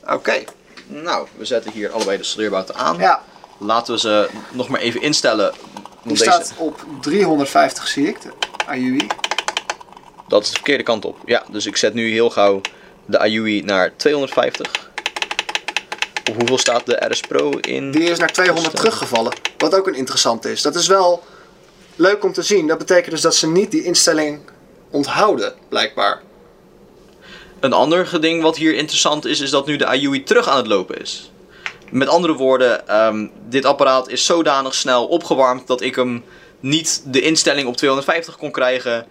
Oké. Nou, we zetten hier allebei de soldeerbouten aan. Ja, Laten we ze nog maar even instellen. die Want staat op 350 zie ik, de Ayui. Dat is de verkeerde kant op. Ja, dus ik zet nu heel gauw de Ayui naar 250. Op hoeveel staat de RS Pro in? Die is naar 200 teruggevallen. Wat ook een interessante is. Dat is wel leuk om te zien. Dat betekent dus dat ze niet die instelling onthouden, blijkbaar. Een ander ding wat hier interessant is, is dat nu de Ayui terug aan het lopen is. Met andere woorden, ehm, dit apparaat is zodanig snel opgewarmd dat ik hem niet de instelling op 250 kon krijgen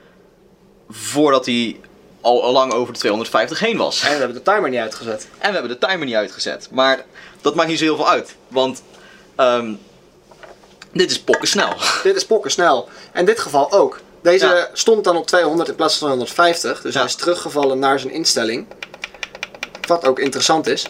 voordat hij al lang over de 250 heen was. En we hebben de timer niet uitgezet. En we hebben de timer niet uitgezet. Maar dat maakt niet zo heel veel uit. Want ehm, dit is pokken snel. Dit is pokken snel. En in dit geval ook. Deze Ja. stond dan op 200 in plaats van 250. Dus Ja. hij is teruggevallen naar zijn instelling. Wat ook interessant is.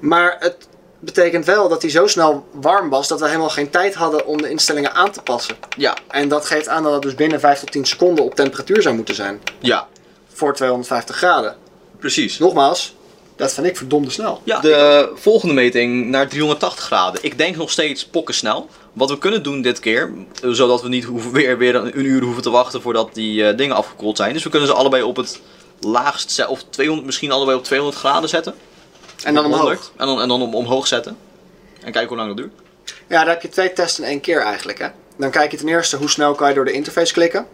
Maar het betekent wel dat hij zo snel warm was dat we helemaal geen tijd hadden om de instellingen aan te passen. Ja, En dat geeft aan dat het dus binnen 5 tot 10 seconden op temperatuur zou moeten zijn. ja, Voor 250 graden. precies. Nogmaals, dat vind ik verdomde snel. Ja, de volgende meting naar 380 graden. Ik denk nog steeds pokken snel. Wat we kunnen doen dit keer, zodat we niet hoeven, weer, weer een, uur hoeven te wachten voordat die eh, dingen afgekoeld zijn. Dus we kunnen ze allebei op het laagst, of 200, misschien allebei op 200 graden zetten. En dan omhoog. 100. En dan, en dan om, omhoog zetten. En kijken hoe lang dat duurt. Ja, daar heb je twee tests in één keer eigenlijk. Hè? Dan kijk je ten eerste hoe snel kan je door de interface klikken.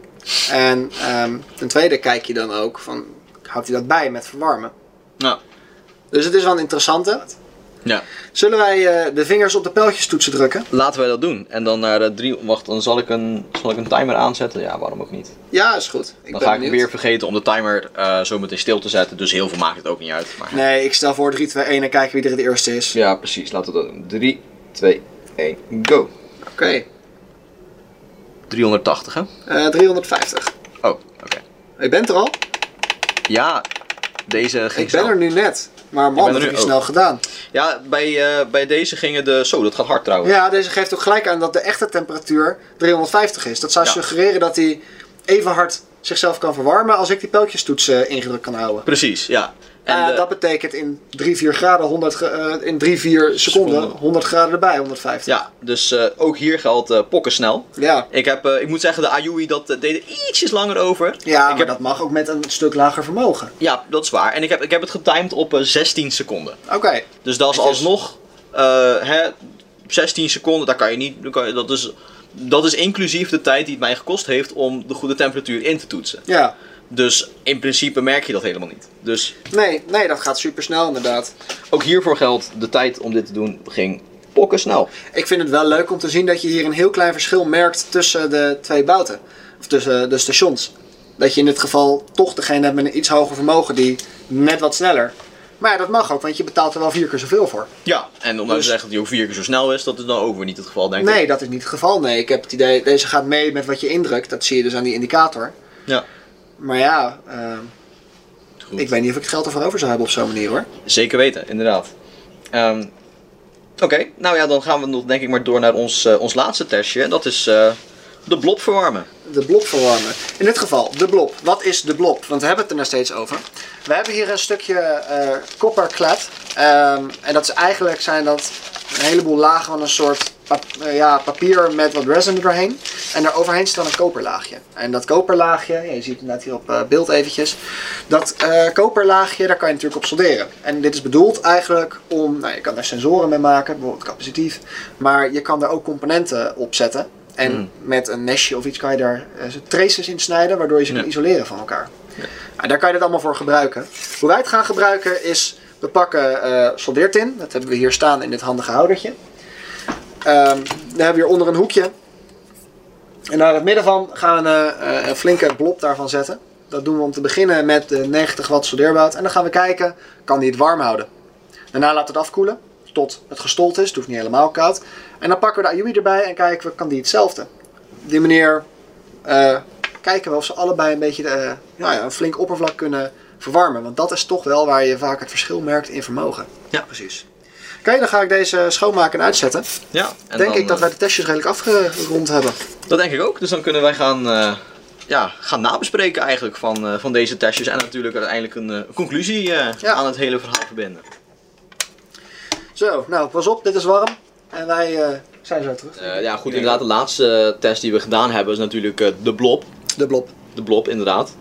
En ehm, ten tweede kijk je dan ook van, houdt hij dat bij met verwarmen? Nou, Dus het is wel een interessante. Ja. Zullen wij eh, de vingers op de pijltjestoetsen drukken? Laten wij dat doen. En dan naar de drie. Wacht, dan zal ik een, zal ik een timer aanzetten. Ja, waarom ook niet. Ja, is goed. Ik Dan ben ga ik weer vergeten om de timer eh, zo meteen stil te zetten. Dus heel veel maakt het ook niet uit. Maar... Nee, ik stel voor 3, 2, 1 en kijken wie er het eerste is. Ja, precies. Laten we dat doen. 3, 2, 1, go. Oké, 380, hè? eh, 350. Oh, oké. Je bent er al? Ja, deze ging Ik ben er nu net. Maar man, dat heb je snel gedaan. Ja, bij, eh, bij deze gingen de... Zo, dat gaat hard trouwens. Ja, deze geeft ook gelijk aan dat de echte temperatuur 350 is. Dat zou Ja. suggereren dat hij even hard zichzelf kan verwarmen als ik die pijltjestoets eh, ingedrukt kan houden. Precies, ja. En Eh, de- dat betekent in 3, 4 graden, 100, ge- eh, in 3, 4 seconden, Seconden. 100 graden erbij, 150. ja, dus eh, ook hier geldt eh pokken snel. Ja, Ik, heb, eh, ik moet zeggen, de Ayui dat eh, deed er ietsjes langer over. ja ik maar heb, dat mag ook met een stuk lager vermogen. Ja, dat is waar. En ik heb, ik heb het getimed op eh, 16 seconden. Oké, Dus dat is alsnog eh, hè, 16 seconden, daar kan je niet. daar Kan je, dat, is, dat is inclusief de tijd die het mij gekost heeft om de goede temperatuur in te toetsen. ja. Dus in principe merk je dat helemaal niet. Dus Nee, nee, dat gaat super snel inderdaad. ook hiervoor geldt, de tijd om dit te doen ging pokken snel. Ik vind het wel leuk om te zien dat je hier een heel klein verschil merkt tussen de twee bouten. Of tussen de stations. Dat je in dit geval toch degene hebt met een iets hoger vermogen die net wat sneller. Maar ja, dat mag ook, want je betaalt er wel vier keer zoveel voor. Ja, en om Dus- te zeggen dat hij ook vier keer zo snel is, dat is dan ook weer niet het geval, denk ik. Nee, dat is niet het geval. Nee, ik heb het idee, deze gaat mee met wat je indrukt. Dat zie je dus aan die indicator. Ja. Maar ja, eh, Goed. ik weet niet of ik het geld ervoor over zou hebben op zo'n manier hoor. Zeker weten, inderdaad. Ehm, Oké, nou ja, dan gaan we nog denk ik maar door naar ons, eh, ons laatste testje. En dat is eh, de blob verwarmen. De blob verwarmen. In dit geval, de blob. Wat is de blob? Want we hebben het er nog steeds over. We hebben hier een stukje. Ehm, en dat is eigenlijk zijn dat een heleboel lagen van een soort eh, ja, papier met wat resin erheen. En daar overheen staat een koperlaagje. En dat koperlaagje, je ziet het net hier op eh, beeld eventjes. Dat koperlaagje, daar kan je natuurlijk op solderen. En dit is bedoeld eigenlijk om, nou je kan daar sensoren mee maken, bijvoorbeeld capacitief. Maar je kan daar ook componenten op zetten. En Hmm. met een mesje of iets kan je daar eh, traces in snijden, waardoor je ze Ja. kan isoleren van elkaar. Nou, daar kan je dit allemaal voor gebruiken. Hoe wij het gaan gebruiken is, we pakken eh soldeertin. Dat hebben we hier staan in dit handige houdertje. Dan hebben we hier onder een hoekje. En naar het midden van gaan we eh, een flinke blob daarvan zetten. Dat doen we om te beginnen met de 90 watt soldeerbout. En dan gaan we kijken, kan die het warm houden. Daarna laten we het afkoelen tot het gestold is. Het hoeft niet helemaal koud. En dan pakken we de Ayumi erbij en kijken we, kan die hetzelfde. Op die manier eh, kijken we of ze allebei een beetje eh, ja, ja, een flink oppervlak kunnen verwarmen. Want dat is toch wel waar je vaak het verschil merkt in vermogen. Ja. precies. Oké, dan ga ik deze schoonmaken en uitzetten. Ja, en Denk dan, ik dat eh, wij de testjes redelijk afgerond hebben. Dat denk ik ook. Dus dan kunnen wij gaan, ja, gaan nabespreken eigenlijk van, van deze testjes. En natuurlijk uiteindelijk een conclusie Ja. aan het hele verhaal verbinden. Zo, nou pas op, dit is warm. En wij eh, zijn zo terug. Eh, ja, goed. Inderdaad, de laatste eh, test die we gedaan hebben is natuurlijk de blob. De blob. De blob, inderdaad.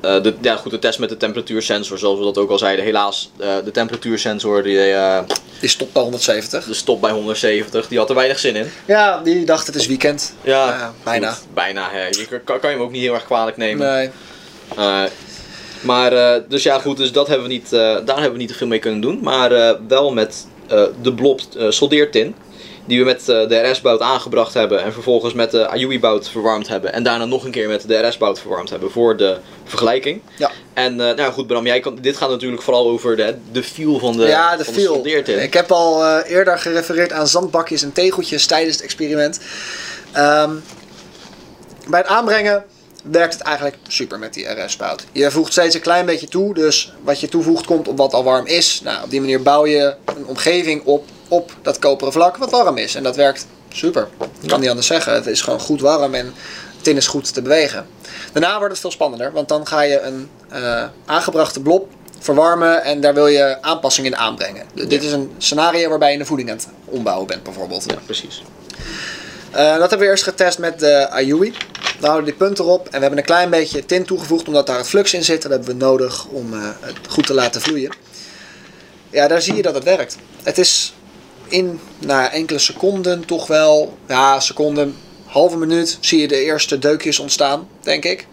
De, ja, goed, de test met de temperatuursensor, zoals we dat ook al zeiden. Helaas, de temperatuursensor die, Die stopt bij 170. de stop bij 170, die had er weinig zin in. Ja, die dacht het is weekend. Ja, Ja, bijna. goed, bijna. hè. Je kan, kan je hem ook niet heel erg kwalijk nemen. Nee. Maar, dus ja, goed, dus dat hebben we niet, daar hebben we niet te veel mee kunnen doen. Maar wel met de blob eh, soldeertin. Die we met eh, de RS-bout aangebracht hebben. En vervolgens met de Ayui-bout verwarmd hebben. En daarna nog een keer met de RS-bout verwarmd hebben. Voor de vergelijking. Ja. En eh, nou goed, Bram, jij kan, dit gaat natuurlijk vooral over de, de feel van de, ja, de van feel. soldeertin. Ik heb al eh, eerder gerefereerd aan zandbakjes en tegeltjes tijdens het experiment. Ehm, bij het aanbrengen werkt het eigenlijk super met die RS-bout. Je voegt steeds een klein beetje toe, dus wat je toevoegt komt op wat al warm is. Nou, op die manier bouw je een omgeving op op dat koperen vlak wat warm is. En dat werkt super. Ik kan niet anders zeggen. Het is gewoon goed warm en tin is goed te bewegen. Daarna wordt het veel spannender, want dan ga je een eh, aangebrachte blob verwarmen en daar wil je aanpassingen in aanbrengen. Dit is een scenario waarbij je een voeding aan het ombouwen bent bijvoorbeeld. Ja, precies. Eh, dat hebben we eerst getest met de Ayui. We houden die punt erop en we hebben een klein beetje tint toegevoegd omdat daar het flux in zit. Dat hebben we nodig om eh, het goed te laten vloeien. Ja, daar zie je dat het werkt. Het is in nou, enkele seconden toch wel, ja, seconden, halve minuut zie je de eerste deukjes ontstaan, denk ik.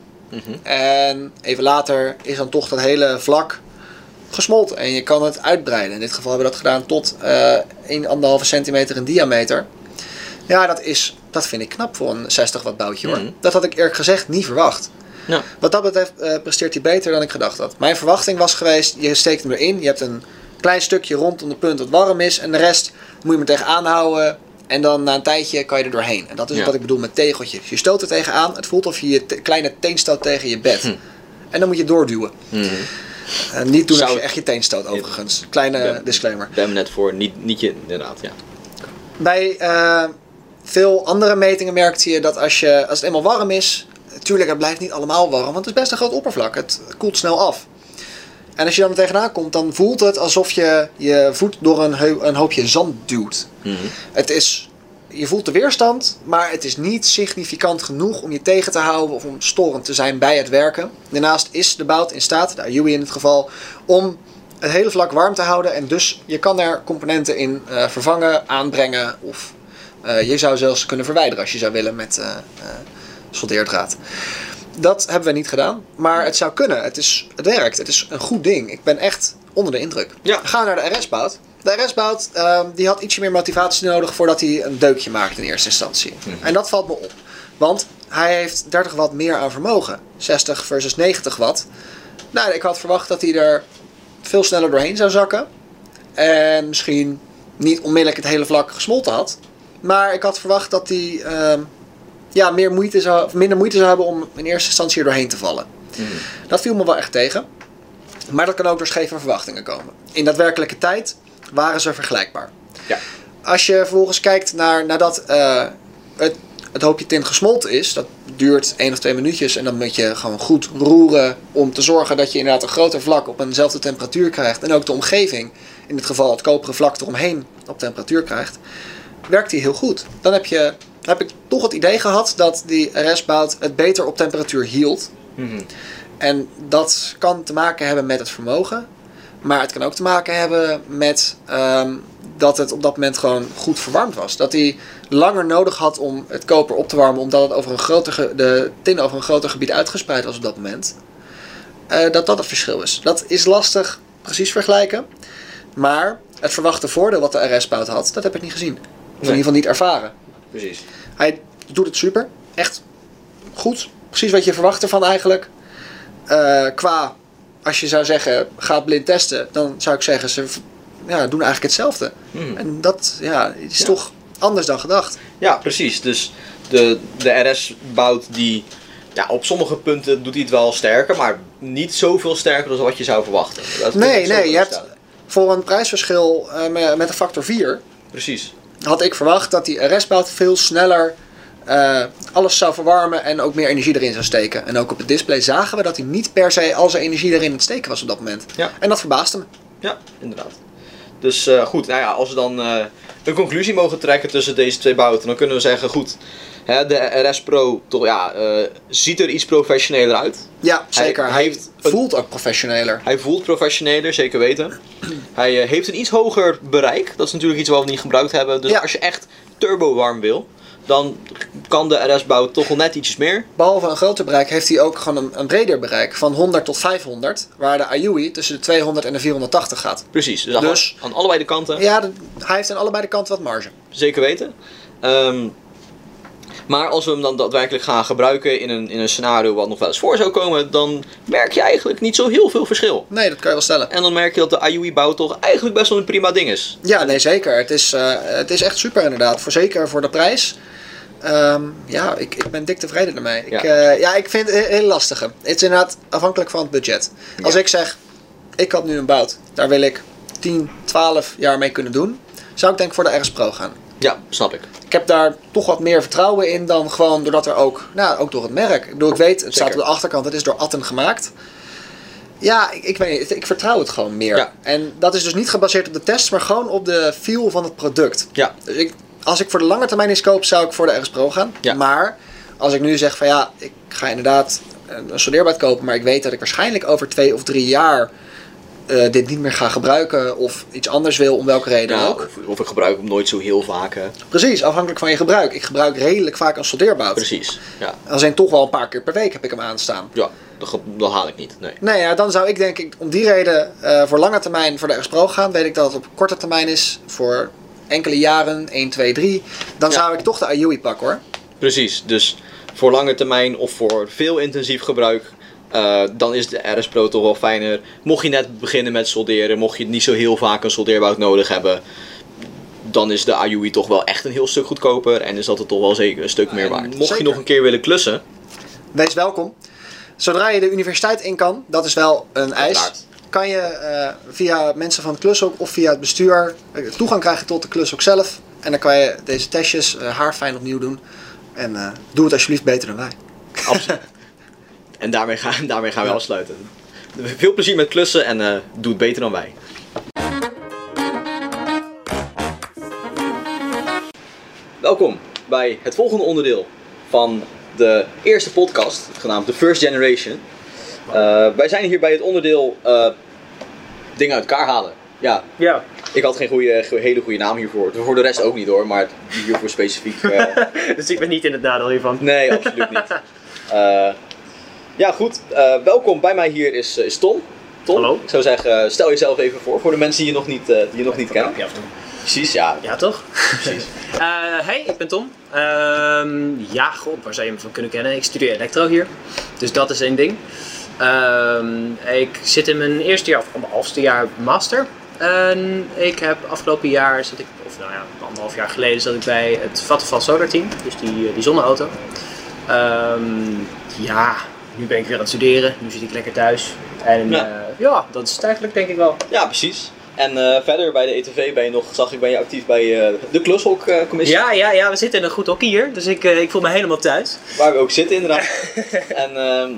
En even later is dan toch dat hele vlak gesmolten en je kan het uitbreiden. In dit geval hebben we dat gedaan tot eh 1,5 centimeter in diameter. Ja, dat, is, dat vind ik knap voor een 60 watt boutje hoor. Mhm. Dat had ik eerlijk gezegd niet verwacht. Ja. Wat dat betreft eh, presteert hij beter dan ik gedacht had. Mijn verwachting was geweest, je steekt hem erin, je hebt een klein stukje rondom de punt dat warm is en de rest moet je maar tegenaan houden en dan na een tijdje kan je er doorheen. En dat is Ja. wat ik bedoel met tegeltjes. Je stoot er tegenaan, het voelt of je je te- kleine teen stoot tegen je bed. Hm. En dan moet je doorduwen. En niet doen als je echt je teen stoot overigens. Kleine disclaimer. Ik ben me net voor, niet, niet je, inderdaad, ja. Bij eh, veel andere metingen merkte je dat als, je, als het eenmaal warm is, natuurlijk, het blijft niet allemaal warm, want het is best een groot oppervlak. Het koelt snel af. En als je dan er tegenaan komt, dan voelt het alsof je je voet door een, een hoopje zand duwt. Het is, je voelt de weerstand, maar het is niet significant genoeg om je tegen te houden of om storend te zijn bij het werken. Daarnaast is de bout in staat, de Ayui in het geval, om het hele vlak warm te houden. En dus je kan er componenten in eh, vervangen, aanbrengen of eh, je zou zelfs kunnen verwijderen als je zou willen met eh, soldeerdraad. Dat hebben we niet gedaan, maar het zou kunnen. Het, is, het werkt, het is een goed ding. Ik ben echt onder de indruk. Ja. Ga naar de RS-bout. De RS-bout ehm, die had ietsje meer motivatie nodig voordat hij een deukje maakte in eerste instantie. En dat valt me op. Want hij heeft 30 watt meer aan vermogen. 60 versus 90 watt. Nou, ik had verwacht dat hij er veel sneller doorheen zou zakken. En misschien niet onmiddellijk het hele vlak gesmolten had. Maar ik had verwacht dat hij ehm, ja, meer moeite zou, of minder moeite zou hebben om in eerste instantie er doorheen te vallen. Dat viel me wel echt tegen. Maar dat kan ook door scheve verwachtingen komen. In daadwerkelijke tijd waren ze vergelijkbaar. Ja. Als je vervolgens kijkt naar nadat eh, het, het hoopje tint gesmolten is, dat duurt één of twee minuutjes en dan moet je gewoon goed roeren om te zorgen dat je inderdaad een groter vlak op eenzelfde temperatuur krijgt en ook de omgeving, in dit geval het koperen vlak eromheen, op temperatuur krijgt, werkt die heel goed. Dan heb, je, heb ik toch het idee gehad dat die RS-bout het beter op temperatuur hield. En dat kan te maken hebben met het vermogen. Maar het kan ook te maken hebben met ehm, dat het op dat moment gewoon goed verwarmd was. Dat hij langer nodig had om het koper op te warmen, omdat het over een groter de tin over een groter gebied uitgespreid was op dat moment. Eh, dat dat het verschil is. Dat is lastig precies vergelijken. Maar het verwachte voordeel wat de RS-bout had, dat heb ik niet gezien. In ieder geval niet ervaren. Precies. Hij doet het super. Echt goed. Precies wat je verwacht ervan eigenlijk. Eh, qua, als je zou zeggen, ga blind testen. Dan zou ik zeggen, ze ja, doen eigenlijk hetzelfde. Hmm. En dat ja, is Ja. toch anders dan gedacht. Ja, precies. Dus de, de RS-bout die... Ja, op sommige punten doet hij het wel sterker, maar niet zoveel sterker dan wat je zou verwachten. Dat Nee, nee, je hebt voor een prijsverschil eh, met een factor 4... Precies. Had ik verwacht dat die RS-bout veel sneller eh, alles zou verwarmen en ook meer energie erin zou steken. En ook op het display zagen we dat hij niet per se al zijn energie erin het steken was op dat moment. Ja. En dat verbaasde me. Ja, inderdaad. Dus eh, goed, nou ja, als we dan eh, een conclusie mogen trekken tussen deze twee bouten, dan kunnen we zeggen, goed, hè, de RS Pro toch, ja, eh, ziet er iets professioneler uit. Ja, zeker. Hij, heeft een- voelt ook professioneler. Hij voelt professioneler, zeker weten. Hij eh, heeft een iets hoger bereik. Dat is natuurlijk iets wat we niet gebruikt hebben. Dus Ja. als je echt turbo warm wil, dan kan de RS-bouw toch wel net ietsjes meer. Behalve een groter bereik heeft hij ook gewoon een, een breder bereik van 100 tot 500. Waar de Ayui tussen de 200 en de 480 gaat. Precies, dus, aan- Dus- aan allebei de kanten. Ja, de- hij heeft aan allebei de kanten wat marge. Zeker weten. Ehm, maar als we hem dan daadwerkelijk gaan gebruiken in een, in een scenario wat nog wel eens voor zou komen, dan merk je eigenlijk niet zo heel veel verschil. Nee, dat kan je wel stellen. En dan merk je dat de IUI-bouw toch eigenlijk best wel een prima ding is. Ja, nee, zeker. Het is, eh, het is echt super inderdaad. Voor, zeker voor de prijs. Ehm, ja, ik, ik ben dik tevreden ermee. Ja. Ik, eh, ja, ik vind het een heel lastige. Het is inderdaad afhankelijk van het budget. Als ik zeg, ik had nu een bout. Daar wil ik 10, 12 jaar mee kunnen doen. Zou ik denk ik voor de RS Pro gaan. Ja, snap ik. Ik heb daar toch wat meer vertrouwen in dan gewoon doordat er ook, nou, ook door het merk. Ik bedoel, ik weet, het staat op de achterkant, het is door Atten gemaakt. Ja, ik, ik weet niet, ik vertrouw het gewoon meer. Ja. En dat is dus niet gebaseerd op de test, maar gewoon op de feel van het product. Ja, Dus ik, als ik voor de lange termijn iets koop, zou ik voor de RS Pro gaan. Ja. Maar als ik nu zeg van ja, ik ga inderdaad een soldeerbaard kopen, maar ik weet dat ik waarschijnlijk over twee of drie jaar eh, dit niet meer ga gebruiken of iets anders wil, om welke reden ja ook. of, of ik gebruik hem nooit zo heel vaak. Hè. Precies, afhankelijk van je gebruik. Ik gebruik redelijk vaak een soldeerbout. Precies. Ja, Als zijn toch wel een paar keer per week heb ik hem aanstaan. ja dat, haal ik niet. Nee. Nee, ja, dan zou ik denk ik om die reden eh, voor lange termijn voor de RS Pro gaan. Weet ik dat het op korte termijn is voor enkele jaren, 1, 2, 3. Dan Ja. zou ik toch de Ayui pakken hoor. Precies, dus voor lange termijn of voor veel intensief gebruik, eh, dan is de RS Pro toch wel fijner. Mocht je net beginnen met solderen, mocht je niet zo heel vaak een soldeerbout nodig hebben, dan is de IUI toch wel echt een heel stuk goedkoper en is dat er toch wel zeker een stuk meer waard. Mocht zeker. je nog een keer willen klussen, Wees welkom. Zodra je de universiteit in kan, dat is wel een eis. Uiteraard. Kan je eh, via mensen van het klushok of via het bestuur eh, toegang krijgen tot de klushok zelf. En dan kan je deze testjes uh, haarfijn opnieuw doen. En eh, doe het alsjeblieft beter dan wij. Absoluut. en daarmee, gaan daarmee gaan we afsluiten. Veel plezier met klussen en eh, doe het beter dan wij. Welkom bij het volgende onderdeel van de eerste podcast, genaamd The First Generation. Eh, wij zijn hier bij het onderdeel eh, dingen uit elkaar halen. Ja, Ja, ik had geen goede, hele goede naam hiervoor. Voor de rest ook niet hoor, maar hiervoor specifiek. eh, dus ik ben niet in het nadeel hiervan. nee, absoluut niet. Eh, ja, goed. eh, welkom bij mij hier is, eh, is Tom. Tom, Hallo. ik zou zeggen, stel jezelf even voor voor de mensen die je nog niet, eh, die je nog niet kennen. Ja? Precies, ja. Ja, toch? Precies. Eh, hey, ik ben Tom. Ehm, ja, god, waar zou je me van kunnen kennen? Ik studeer elektro hier. Dus dat is één ding. Ehm, ik zit in mijn eerste jaar, of anderhalfste jaar master. En ik heb afgelopen jaar, zat ik, of nou ja, anderhalf jaar geleden, zat ik bij het Vattenfall Solar Team. Dus die, eh, die zonneauto. Ehm, ja, nu ben ik weer aan het studeren. Nu zit ik lekker thuis. En Ja. ja, ja dat is het eigenlijk denk ik wel. Ja, precies. En eh, verder bij de ETV ben je nog, zag ik, ben je actief bij eh, de Klushok-commissie. Ja, ja, ja, we zitten in een goed hockey hier. Dus ik, eh, ik voel me helemaal thuis. Waar we ook zitten inderdaad. en ehm,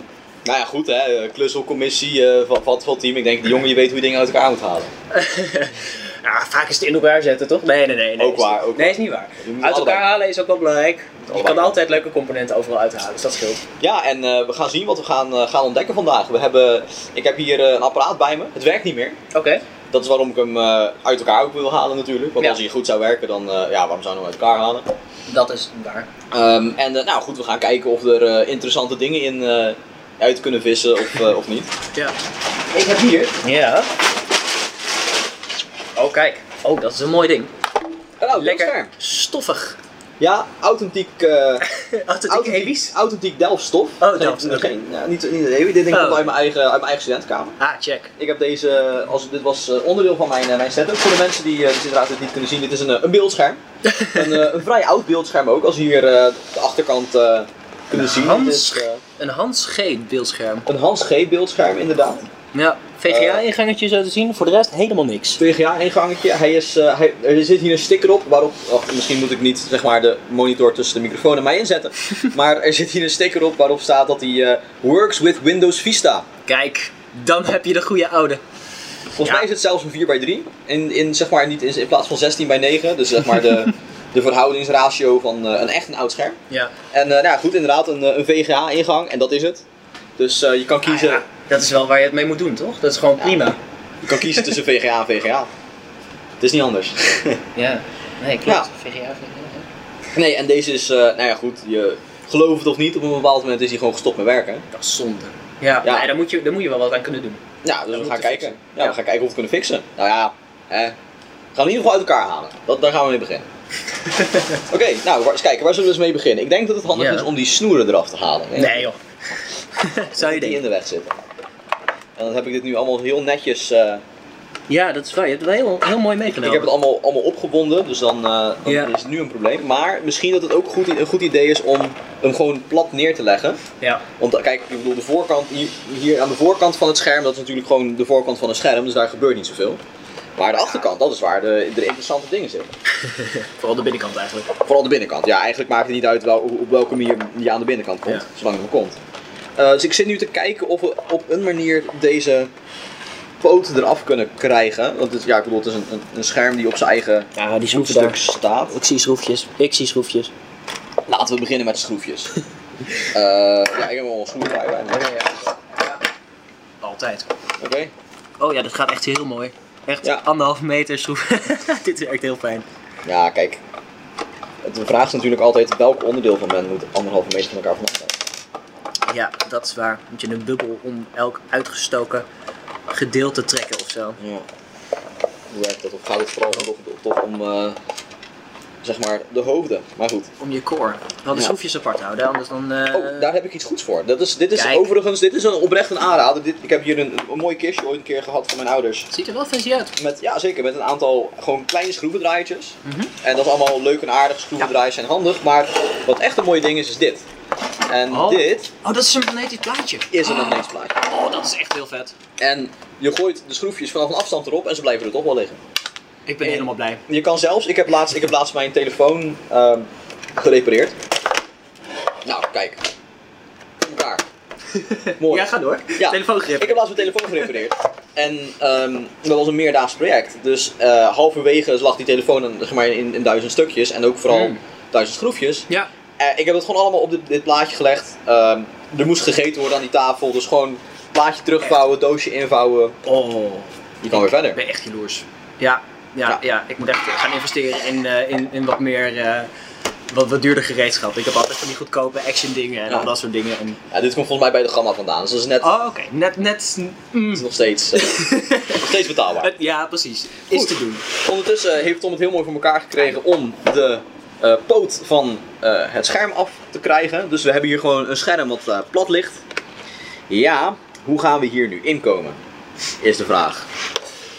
nou ja, goed hè, Klushok-commissie eh, van van het team. Ik denk, die jongen, je weet hoe je dingen uit elkaar moet halen. Ja, vaak is het in elkaar zetten, toch? Nee, nee, nee. nee Ook is- waar, ook nee, is niet waar. Uit allebei. elkaar halen is ook wel belangrijk. Je kan altijd leuke componenten overal uithalen, dus dat scheelt. Ja, en eh, we gaan zien wat we gaan, eh, gaan ontdekken vandaag. We hebben, ik heb hier eh, een apparaat bij me. Het werkt niet meer. Oké. Dat is waarom ik hem eh, uit elkaar ook wil halen natuurlijk. Want Ja. als hij goed zou werken, dan eh, ja, waarom zou je hem uit elkaar halen? Dat is waar. Ehm, en nou goed, we gaan kijken of er eh, interessante dingen in eh, uit kunnen vissen of, eh, of niet. Ja. Ik heb hier Ja. Oh, kijk. Oh, dat is een mooi ding. een oud Lekker scherm. stoffig. Ja, authentiek, eh Authentiek authentiek, authentiek Delft-stof. Oh, Delft, oké. geen, ja, niet, niet Ewi. Dit ding Oh. komt uit mijn eigen, uit mijn eigen studentenkamer. Ah, check. Ik heb deze, als, dit was eh, onderdeel van mijn, eh, mijn setup. Voor de mensen die, eh, die inderdaad dit niet kunnen zien, dit is een, eh, een beeldscherm. een, eh, een vrij oud beeldscherm ook, als hier eh, de achterkant eh, kunnen zien. Hans- Dit eh, Een Hans G beeldscherm. een Hans G beeldscherm inderdaad. Ja, VGA-ingangetje zo te zien. Voor de rest helemaal niks. VGA ingangetje. Hij is, eh, hij, er zit hier een sticker op waarop, oh, misschien moet ik niet zeg maar de monitor tussen de microfoon en mij inzetten. maar er zit hier een sticker op waarop staat dat hij eh, works with Windows Vista. Kijk, dan heb je de goede oude. Volgens Ja. mij is het zelfs een 4 bij 3 in, in, zeg maar, niet in, in plaats van 16 bij 9. Dus zeg maar de, de verhoudingsratio van eh, een echt een oud scherm. Ja. En nou ja, goed, inderdaad, een, een VGA ingang en dat is het. Dus je kan kiezen, Ah, ja. Dat is wel waar je het mee moet doen, toch? Dat is gewoon prima. je kan kiezen tussen VGA en VGA. Het is niet anders. Ja. Nee, klopt. VGA, VGA. Nee, en deze is, eh, nou ja goed, je gelooft het of niet, op een bepaald moment is hij gewoon gestopt met werken. Dat is zonde. Ja, Ja. Nee, daar, moet je, daar moet je wel wat aan kunnen doen. Ja, dus we gaan kijken. Ja, Ja. we gaan kijken of we kunnen fixen. Nou ja, hè. we gaan in ieder geval uit elkaar halen. Dat, daar gaan we mee beginnen. Oké, nou, waar, eens kijken, waar zullen we eens mee beginnen? Ik denk dat het handig Ja. is om die snoeren eraf te halen. hè? Nee joh. Zou je die in de weg zitten. En dan heb ik dit nu allemaal heel netjes. eh, Ja, dat is waar. Je hebt het heel, heel mooi ik meegenomen. heb het allemaal, allemaal opgebonden, dus dan, eh, dan Ja. is het nu een probleem. Maar misschien dat het ook goed, een goed idee is om hem gewoon plat neer te leggen. Ja. Want eh, kijk, ik bedoel, de voorkant, hier, hier aan de voorkant van het scherm, dat is natuurlijk gewoon de voorkant van een scherm, dus daar gebeurt niet zoveel. Maar de achterkant, dat is waar de, de interessante dingen zitten. Vooral de binnenkant eigenlijk. Vooral de binnenkant. Ja, eigenlijk maakt het niet uit wel, op welke manier die aan de binnenkant komt, Ja. zolang het maar komt. Eh, dus ik zit nu te kijken of we op een manier deze poten eraf kunnen krijgen. Want het, ja, ik bedoel, het is een, een, een scherm die op zijn eigen Ja, die stuk daar. staat. Ik zie schroefjes. Ik zie schroefjes. Laten we beginnen met de schroefjes. Eh, ja, ik heb wel een schroevendraaier bij. Altijd. Oké. Oh ja, dat gaat echt heel mooi. Echt Ja. anderhalve meter schroef. Dit werkt heel fijn. Ja, kijk. De vraag is natuurlijk altijd welk onderdeel van men moet anderhalve meter van elkaar vandaan zijn. Ja, dat is waar. Moet je een bubbel om elk uitgestoken gedeelte trekken of zo. Ja. Hoe werkt dat? Of gaat het vooral toch, toch om eh, zeg maar de hoofden? Maar goed. Om je core. Wel de Ja. schroefjes apart houden, anders dan... eh, Oh, daar heb ik iets goeds voor. Dat is, dit is Kijk. overigens dit is een oprecht een aanrader. Dit, ik heb hier een, een mooi kistje ooit een keer gehad van mijn ouders. Ziet er wel fancy uit. Met, ja, zeker. Met een aantal gewoon kleine schroevendraaitjes. Mhm. En dat is allemaal leuk en aardig. Schroevendraaiers zijn handig. Maar wat echt een mooie ding is, is dit. En Oh. dit Oh, dat is een magnetisch plaatje. is een magnetisch plaatje. Oh, dat is echt heel vet. En je gooit de schroefjes vanaf een afstand erop en ze blijven er toch wel liggen. Ik ben En- helemaal blij. Je kan zelfs, ik heb laatst, ik heb laatst mijn telefoon ehm, gerepareerd. Nou, kijk. elkaar. Mooi. Ja, ga door. Ja. Ik heb laatst mijn telefoon gerepareerd. En ehm, dat was een meerdaags project. Dus eh, halverwege lag die telefoon in, zeg maar, in, in duizend stukjes. En ook vooral Mm. duizend schroefjes. Ja. Eh, ik heb het gewoon allemaal op dit, dit plaatje gelegd. Ehm, er moest gegeten worden aan die tafel. Dus gewoon plaatje terugvouwen, doosje invouwen. Oh, Je kan weer verder. ik ben echt jaloers. Ja, ja, ja. Ja. ik moet echt gaan investeren in, eh, in, in wat meer, eh, wat, wat duurder gereedschap. Ik heb altijd van die goedkope action dingen en Ja. al dat soort dingen. En... Ja, dit komt volgens mij bij de gamma vandaan. Dus dat is net Oh, oké. Net, net, mm. is nog, steeds, nog steeds betaalbaar. Het- ja, precies. Is Goed. te doen. Ondertussen heeft Tom het heel mooi voor elkaar gekregen om de eh, poot van eh, het scherm af te krijgen. Dus we hebben hier gewoon een scherm wat eh, plat ligt. Ja, hoe gaan we hier nu inkomen? Is de vraag.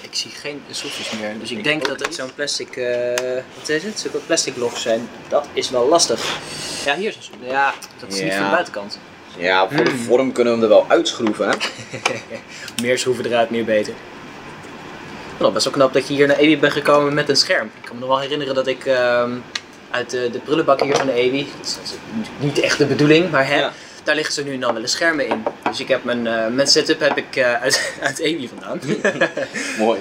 Ik zie geen schroefjes meer, dus ik denk dat het zo'n plastic, wat is het? Zulke plastic lofts zijn. Dat is wel lastig. Ja, hier is een. Ja, dat is niet van de buitenkant. Ja, voor de Hmm. vorm kunnen we hem er wel uitschroeven. Hè? Meer schroeven eruit, meer beter. Wel, best wel knap dat je hier naar Ewi bent gekomen met een scherm. Ik kan me nog wel herinneren dat ik ehm, uit de, de prullenbak hier van de Ewi, dat is, niet echt de bedoeling, maar hè, Ja. daar liggen ze nu en dan wel eens schermen in. Dus ik heb mijn, eh, mijn setup heb ik eh, uit, uit Ewi vandaan. Mooi.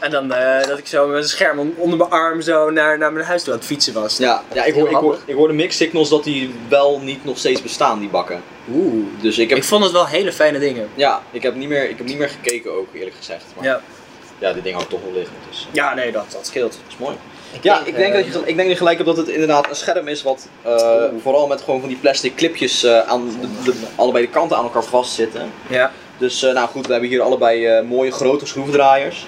en dan eh, dat ik zo met een scherm on- onder mijn arm zo naar, naar mijn huis toe aan het fietsen was. Ja, ja ik, hoor, ik, hoor, ik hoorde mixed signals dat die wel niet nog steeds bestaan, die bakken. Oeh. Dus ik heb, Ik vond het wel hele fijne dingen. ja, ik heb, niet, meer, ik heb niet meer gekeken ook, eerlijk gezegd. Maar ja, Ja, dit ding had toch wel liggen. Dus ja nee, dat, dat scheelt. dat is mooi. Ja, ik denk, dat je, ik denk dat je gelijk hebt dat het inderdaad een scherm is wat eh, vooral met gewoon van die plastic clipjes eh, aan de, de- allebei de kanten aan elkaar vastzitten. Ja. Dus eh, nou goed, we hebben hier allebei eh, mooie grote schroevendraaiers.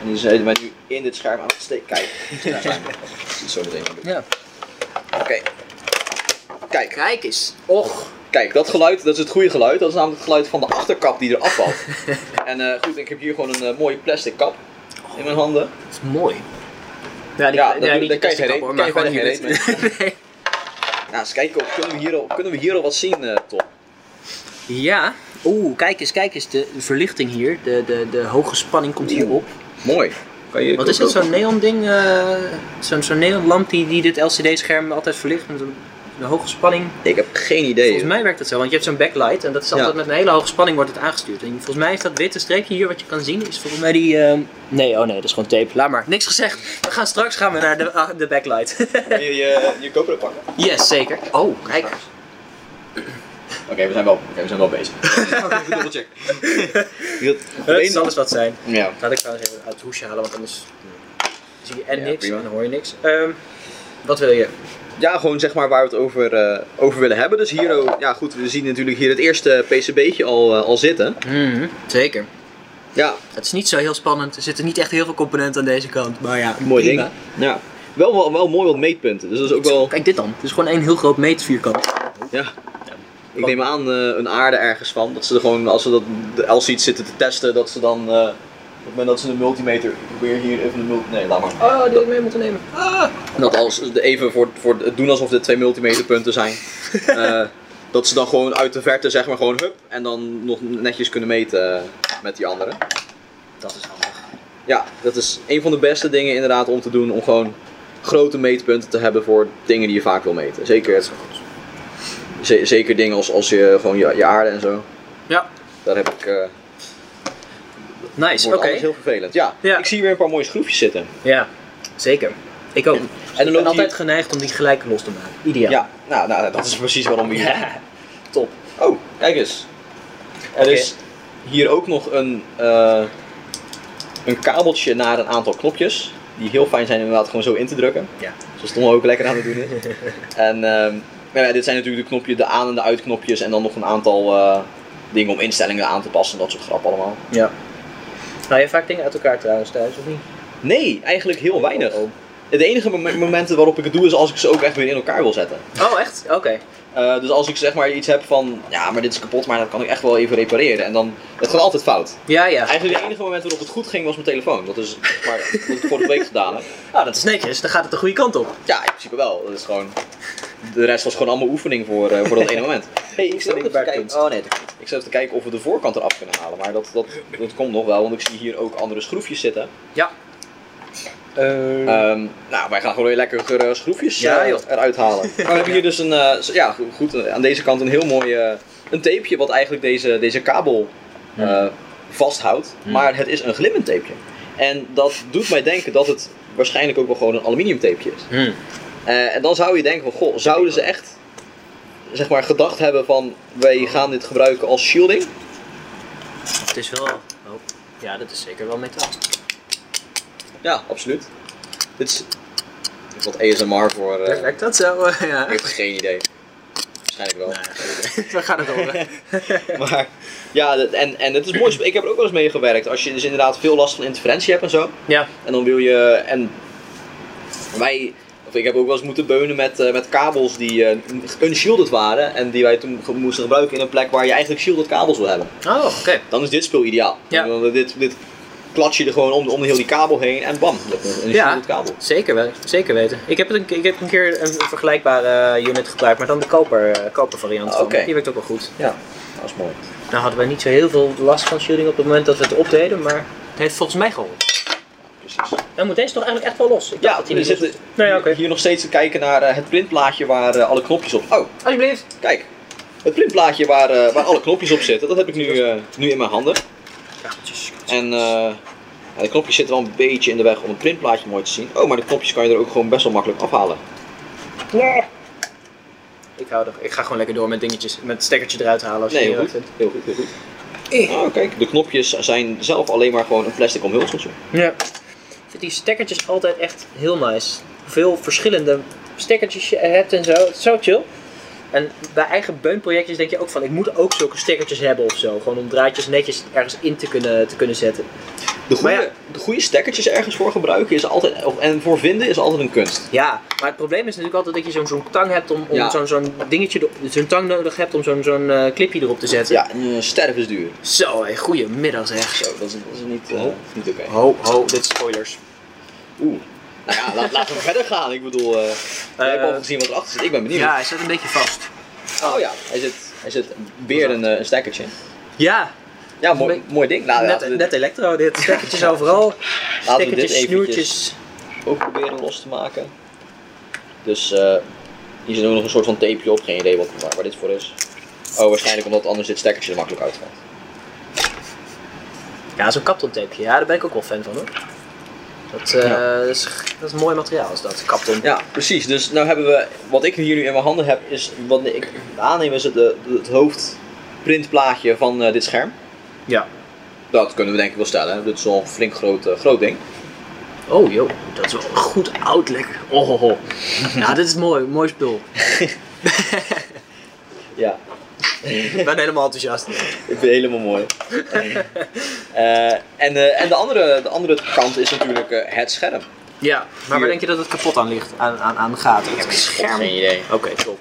En die zijn wij nu in dit scherm aan het steken. Kijk, zijn we. Zo meteen. Ja. Oké. Kijk, Kijk eens. Och. kijk, dat geluid, dat is het goede geluid. Dat is namelijk het geluid van de achterkap die eraf valt. en eh, goed, ik heb hier gewoon een mooie plastic kap in mijn handen. Dat is mooi. Ja, Ja, dat doe- niet daar de kan je geen reet- maar gewoon hier nee. Nou, eens kijken, of- kunnen we hier al, kunnen we hier al wat zien, eh Tom? Ja. Oeh, kijk eens, kijk eens. De verlichting hier, de, de, de hoge spanning komt hier op. Mooi. Kan je Wat is het, zo'n neon ding? eh, zo'n zo'n neonlamp die, die dit LCD-scherm altijd verlicht met een, een hoge spanning? Ik heb geen idee. Volgens mij werkt het zo, want je hebt zo'n backlight en dat is altijd Ja. met een hele hoge spanning wordt het aangestuurd. En volgens mij is dat witte streepje hier wat je kan zien, is volgens mij die... ehm, Nee, oh nee, dat is gewoon tape. Laat maar. Niks gezegd. We gaan straks gaan we naar de, ah, de backlight. Kun je je, je GoPro pakken? yes, zeker. Oh, kijk. Oké, we zijn wel, oké, we zijn wel bezig. Even Het zal eens wat zijn. Ja. Laat ik trouwens even uit het hoesje halen, want anders zie je en Ja, niks prima. en dan hoor je niks. Ehm, wat wil je? Ja, gewoon zeg maar waar we het over, eh, over willen hebben. Dus hier, oh, ja goed, we zien natuurlijk hier het eerste PCB'tje al, eh, al zitten. Zeker. Ja, Het is niet zo heel spannend. Er zitten niet echt heel veel componenten aan deze kant. Maar ja, mooi prima. ding. Ja. Wel, wel, wel mooi wat meetpunten, dus dat is ook wel, Kijk dit dan. Het is gewoon één heel groot meetvierkant. ja. Ik neem aan eh, een aarde ergens van, dat ze er gewoon, als ze dat, de LC's zitten te testen, dat ze dan, het moment dat ze de multimeter, ik probeer hier even de multimeter, nee laat maar. Oh, die had ik mee moeten nemen. Dat als de- even voor, voor het doen alsof dit twee multimeterpunten zijn. eh, dat ze dan gewoon uit de verte zeg maar gewoon hup en dan nog netjes kunnen meten eh, met die andere. Dat is handig. Ja, dat is een van de beste dingen inderdaad om te doen om gewoon grote meetpunten te hebben voor dingen die je vaak wil meten. Zeker, ze- zeker dingen als, als je gewoon je, je aarde en zo. Ja. Daar heb ik. eh Nice, oké. alles heel vervelend. Ja, Ja. ik zie hier weer een paar mooie schroefjes zitten. Ja, zeker. Ik ook. En dan ben altijd hier- geneigd om die gelijk los te maken. Ideaal. Ja, nou, nou, dat is precies waarom we hier Ja. Top. Oh, kijk eens. Er is hier ook nog een, eh, een kabeltje naar een aantal knopjes. Die heel fijn zijn inderdaad gewoon zo in te drukken. Ja. Zoals Tom ook lekker aan het doen is. en ehm, ja, dit zijn natuurlijk de knopjes, de aan- en de uitknopjes. En dan nog een aantal eh, dingen om instellingen aan te passen. Dat soort grap allemaal. Ja. Haal je vaak dingen uit elkaar trouwens thuis, of niet? Nee, eigenlijk heel weinig. Oh, De enige mom- momenten waarop ik het doe is als ik ze ook echt weer in elkaar wil zetten. oh echt? Oké. Eh, dus als ik zeg maar iets heb van, ja maar dit is kapot, maar dat kan ik echt wel even repareren. En dan, het gaat altijd fout. Ja, ja. Eigenlijk het enige moment waarop het goed ging was mijn telefoon. Dat is maar wat ik vorige week gedaan heb. Nou, dat is netjes. Dan gaat het de goede kant op. Ja, in principe wel. Dat is gewoon, de rest was gewoon allemaal oefening voor, eh, voor dat ene moment. Hey, ik zit ook even te kijken. Oh nee, dat kan niet. Ik zit even te kijken of we de voorkant eraf kunnen halen. Maar dat, dat, dat komt nog wel, want ik zie hier ook andere schroefjes zitten. Ja. Ehm, nou, wij gaan gewoon weer lekker geure schroefjes Ja, eh, eruit halen. Maar we hebben hier dus een, eh, ja go- goed, eh, aan deze kant een heel mooi eh, een tapeje wat eigenlijk deze, deze kabel eh, vasthoudt. Maar het is een glimmend tapeje. En dat doet mij denken dat het waarschijnlijk ook wel gewoon een aluminium tapeje is. Hmm. Eh, en dan zou je denken van, goh, zouden ze echt zeg maar gedacht hebben van, wij gaan dit gebruiken als shielding? Het is wel... Oh. Ja, dat is zeker wel metaal. Ja, absoluut. Dit is wat ASMR voor... eh, Werkt dat zo? ja. ik heb geen idee. Waarschijnlijk wel. We gaan het horen. Maar ja, en, en het is mooi. Ik heb er ook wel eens mee gewerkt. Als je dus inderdaad veel last van interferentie hebt en zo. Ja. En dan wil je. En wij. Of ik heb ook wel eens moeten beunen met, eh, met kabels die eh, unshielded waren. En die wij toen ge- moesten gebruiken in een plek waar je eigenlijk shielded kabels wil hebben. Oh, oké. Dan is dit spul ideaal. Ja. Dan, dit, dit klats je er gewoon om, om heel die kabel heen en bam, een, Ja. shielded kabel. Zeker, wel, zeker weten. Ik heb, het een, ik heb een keer een vergelijkbare eh, unit gebruikt, maar dan de koper, eh, koper variant. van. Oké. Die werkt ook wel goed. Ja, dat is mooi. Nou hadden wij niet zo heel veel last van shielding op het moment dat we het opdeden, maar het heeft volgens mij geholpen. Precies. Dan moet deze toch eigenlijk echt wel los. Ik Ja, dat hij we zitten hier nog steeds te kijken naar eh, het printplaatje waar eh, alle knopjes op. Oh, Alsjeblieft. Kijk, het printplaatje waar, eh, waar alle knopjes op zitten, dat heb ik nu, nu in mijn handen. En de knopjes zitten wel een beetje in de weg om het printplaatje mooi te zien. Oh, maar de knopjes kan je er ook gewoon best wel makkelijk afhalen. Ik, hou er, ik ga gewoon lekker door met dingetjes, met het stekkertje eruit halen als je Nee, het heel goed. leuk Heel goed, heel goed. Oh, kijk, de knopjes zijn zelf alleen maar gewoon een plastic omhulseltje. vindt. Ja. Vind die stekkertjes altijd echt heel nice. Hoeveel verschillende stekkertjes je hebt en zo. Is zo chill. En bij eigen beunprojectjes denk je ook van, ik moet ook zulke stekkertjes hebben of zo. Gewoon om draadjes netjes ergens in te kunnen, te kunnen zetten. De goede, ja. de goede stekkertjes ergens voor gebruiken is altijd, of, en voor vinden is altijd een kunst. Ja, maar het probleem is natuurlijk altijd dat je zo'n zo'n tang hebt om, om Ja. zo'n zo'n dingetje, zo'n tang nodig hebt om zo'n zo'n eh, clipje erop te zetten. Ja, en uh, sterf is duur. Zo, hé, goedemiddag zeg. Zo, dat is, dat is niet, eh, niet oké. Ho, ho, dit is spoilers. Oeh. Nou ja, laat, laten we verder gaan. Ik bedoel, eh jij hebt al gezien wat erachter zit. Ik ben benieuwd. Ja, hij zit een beetje vast. Oh ja, hij zit, hij zit weer een, eh, een stekkertje. Ja, Ja, mooi, mooi ding. Nou, net, we net elektro, dit. Stekkertjes overal. Laten we dit snoertjes. ook proberen los te maken. Dus eh hier zit ook nog een soort van tapeje op. Geen idee wat, waar, waar dit voor is. Oh, waarschijnlijk omdat anders dit stekkertje er makkelijk uitvalt. Ja, zo'n kapton tapeje. Ja, daar ben ik ook wel fan van hoor. Dat, eh, Ja. dat, is, dat is een mooi materiaal is dat, kapton. Ja, precies. Dus nou hebben we, wat ik hier nu in mijn handen heb, is wat ik aanneem is het, eh, het hoofdprintplaatje van dit scherm. Ja. Dat kunnen we denk ik wel stellen. hè. Dit is wel een flink groot, eh, groot ding. Oh joh, dat is wel goed oud lekker. Oh, ho, ho. Ja, dit is mooi, mooi spul. Ja, Ik ben helemaal enthousiast. ik vind het helemaal mooi. Eh, en eh, en de, andere, de andere kant is natuurlijk eh, het scherm. Ja, maar waar Hier. denk je dat het kapot aan ligt? Aan, aan, aan de gaten? Het scherm? Geen idee. Oké, top.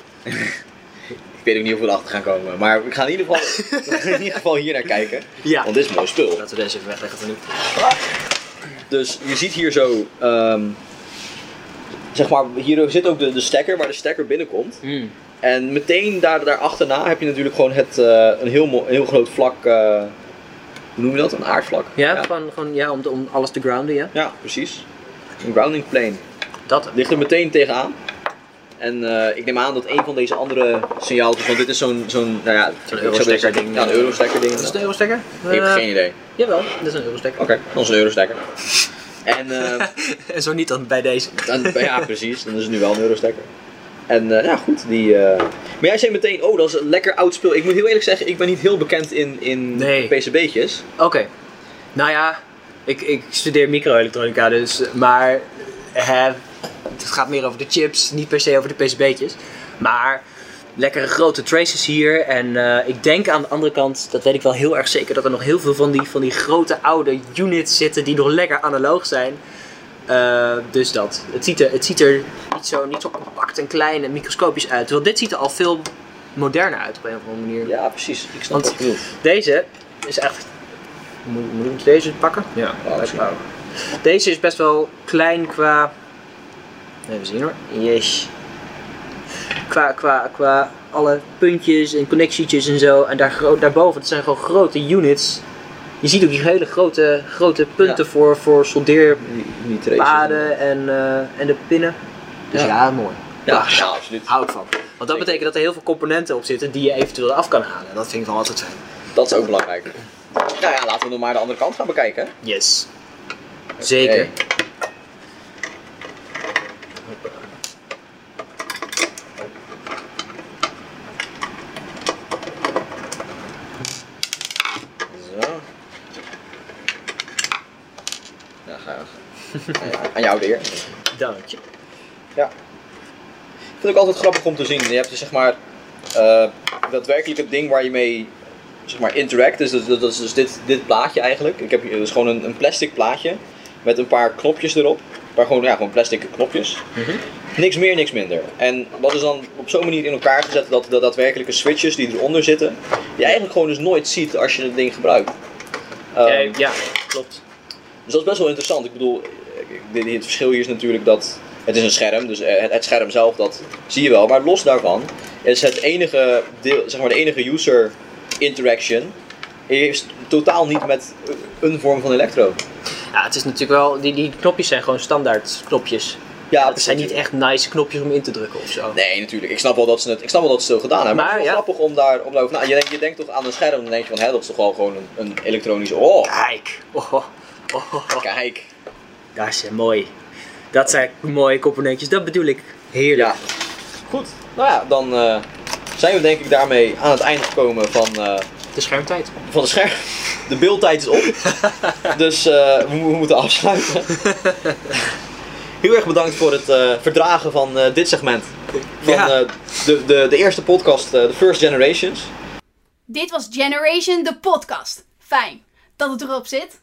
Ik weet ook niet of we erachter gaan komen. Maar we gaan in ieder geval, we gaan in ieder geval hier naar kijken. Ja. Want dit is mooi spul. Laten we deze even wegleggen voor nu. Dus je ziet hier zo, ehm, zeg maar, hier zit ook de, de stekker waar de stekker binnenkomt. Hmm. En meteen daar, daarachterna heb je natuurlijk gewoon het, eh, een, heel, een heel groot vlak, eh, hoe noem je dat? Een aardvlak? Ja, ja, Gewoon, gewoon, ja om, om alles te grounden, ja. Ja, precies. Een grounding plane. Dat. Ligt er meteen tegenaan. En eh, ik neem aan dat een van deze andere signaaltjes, want dit is zo'n, zo'n nou ja, Eurostekker ding. Ja, een eurostekker ding. Is het een eurostekker? Ik heb Eh, geen idee. Jawel, dat is een eurostekker. Oké, dan is een eurostekker. En eh, En zo niet dan bij deze. Dan, ja, precies. Dan is het nu wel een eurostekker. En eh, ja, goed. Die, Maar jij zei meteen, oh, dat is een lekker oud spul. Ik moet heel eerlijk zeggen, ik ben niet heel bekend in, in Nee. PCB'tjes. Oké. Nou ja, ik, ik studeer microelektronica, dus, maar hè, het gaat meer over de chips, niet per se over de PCB'tjes. Maar lekkere grote traces hier. En eh, ik denk aan de andere kant, dat weet ik wel heel erg zeker, dat er nog heel veel van die, van die grote oude units zitten die nog lekker analoog zijn. Eh, dus dat. Het ziet er, het ziet er niet, zo, niet zo compact en klein en microscopisch uit. Terwijl dit ziet er al veel moderner uit op een of andere manier. Ja, precies. Ik snap Want-. Deze is echt. Moet, moet ik deze pakken? Ja, misschien. Deze is best wel klein qua. Even zien hoor. Yes. Qua, qua, qua alle puntjes en connectietjes en zo. En daar, daarboven, het zijn gewoon grote units. je ziet ook die hele grote, grote punten voor, voor soldeerpaden en, eh, en de pinnen. Dus Ja. ja, mooi. Ja, ja, absoluut. Hou ik van. Want dat betekent dat er heel veel componenten op zitten die je eventueel af kan halen. Dat vind ik wel altijd fijn. Dat is ook belangrijk. Nou ja, laten we nog maar de andere kant gaan bekijken. Yes. Zeker. Zo. Ja, graag. Ja, Aan jou de eer. Dank je. Ik vind het ook altijd grappig om te zien. Je hebt dus zeg maar eh daadwerkelijk het ding waar je mee zeg maar interact. Dus dat, dat is dus dit, dit plaatje eigenlijk. Ik heb hier dus gewoon een, een plastic plaatje met een paar knopjes erop. Maar gewoon, ja, gewoon plastic knopjes. Niks meer, niks minder. En dat is dan op zo'n manier in elkaar gezet dat de daadwerkelijke switches die eronder zitten, je eigenlijk gewoon dus nooit ziet als je het ding gebruikt. Ehm, Ja, ja, klopt. dus dat is best wel interessant. Ik bedoel, het verschil hier is natuurlijk dat het is een scherm, dus eh, het, scherm zelf dat zie je wel. Maar los daarvan is het enige deel, zeg maar de enige user interaction is totaal niet met een vorm van elektro. Ja, het is natuurlijk wel, die, die knopjes zijn gewoon standaard knopjes. Ja, Het zijn niet echt nice knopjes om in te drukken of zo. Nee, natuurlijk. Ik snap wel dat ze het, ik snap wel dat ze het zo gedaan hebben. Maar, het is wel ja. grappig om daar om daarover na. Je, denkt- je denkt toch aan een scherm, dan denk je van, hè, dat is toch wel gewoon een, een elektronische. Oh, Kijk. Oh, oh, oh, oh. kijk. Dat is mooi. Dat zijn mooie componentjes, dat bedoel ik. Heerlijk. Ja. Goed. Nou ja, dan eh, zijn we denk ik daarmee aan het einde gekomen van, eh, De schermtijd. van de scherm. De beeldtijd is op. dus eh, we, mo- we moeten afsluiten. Heel erg bedankt voor het eh, verdragen van eh, dit segment. Van Ja. eh, de, de, de eerste podcast, eh, The First Generations. Dit was Generation, de podcast. Fijn dat het erop zit.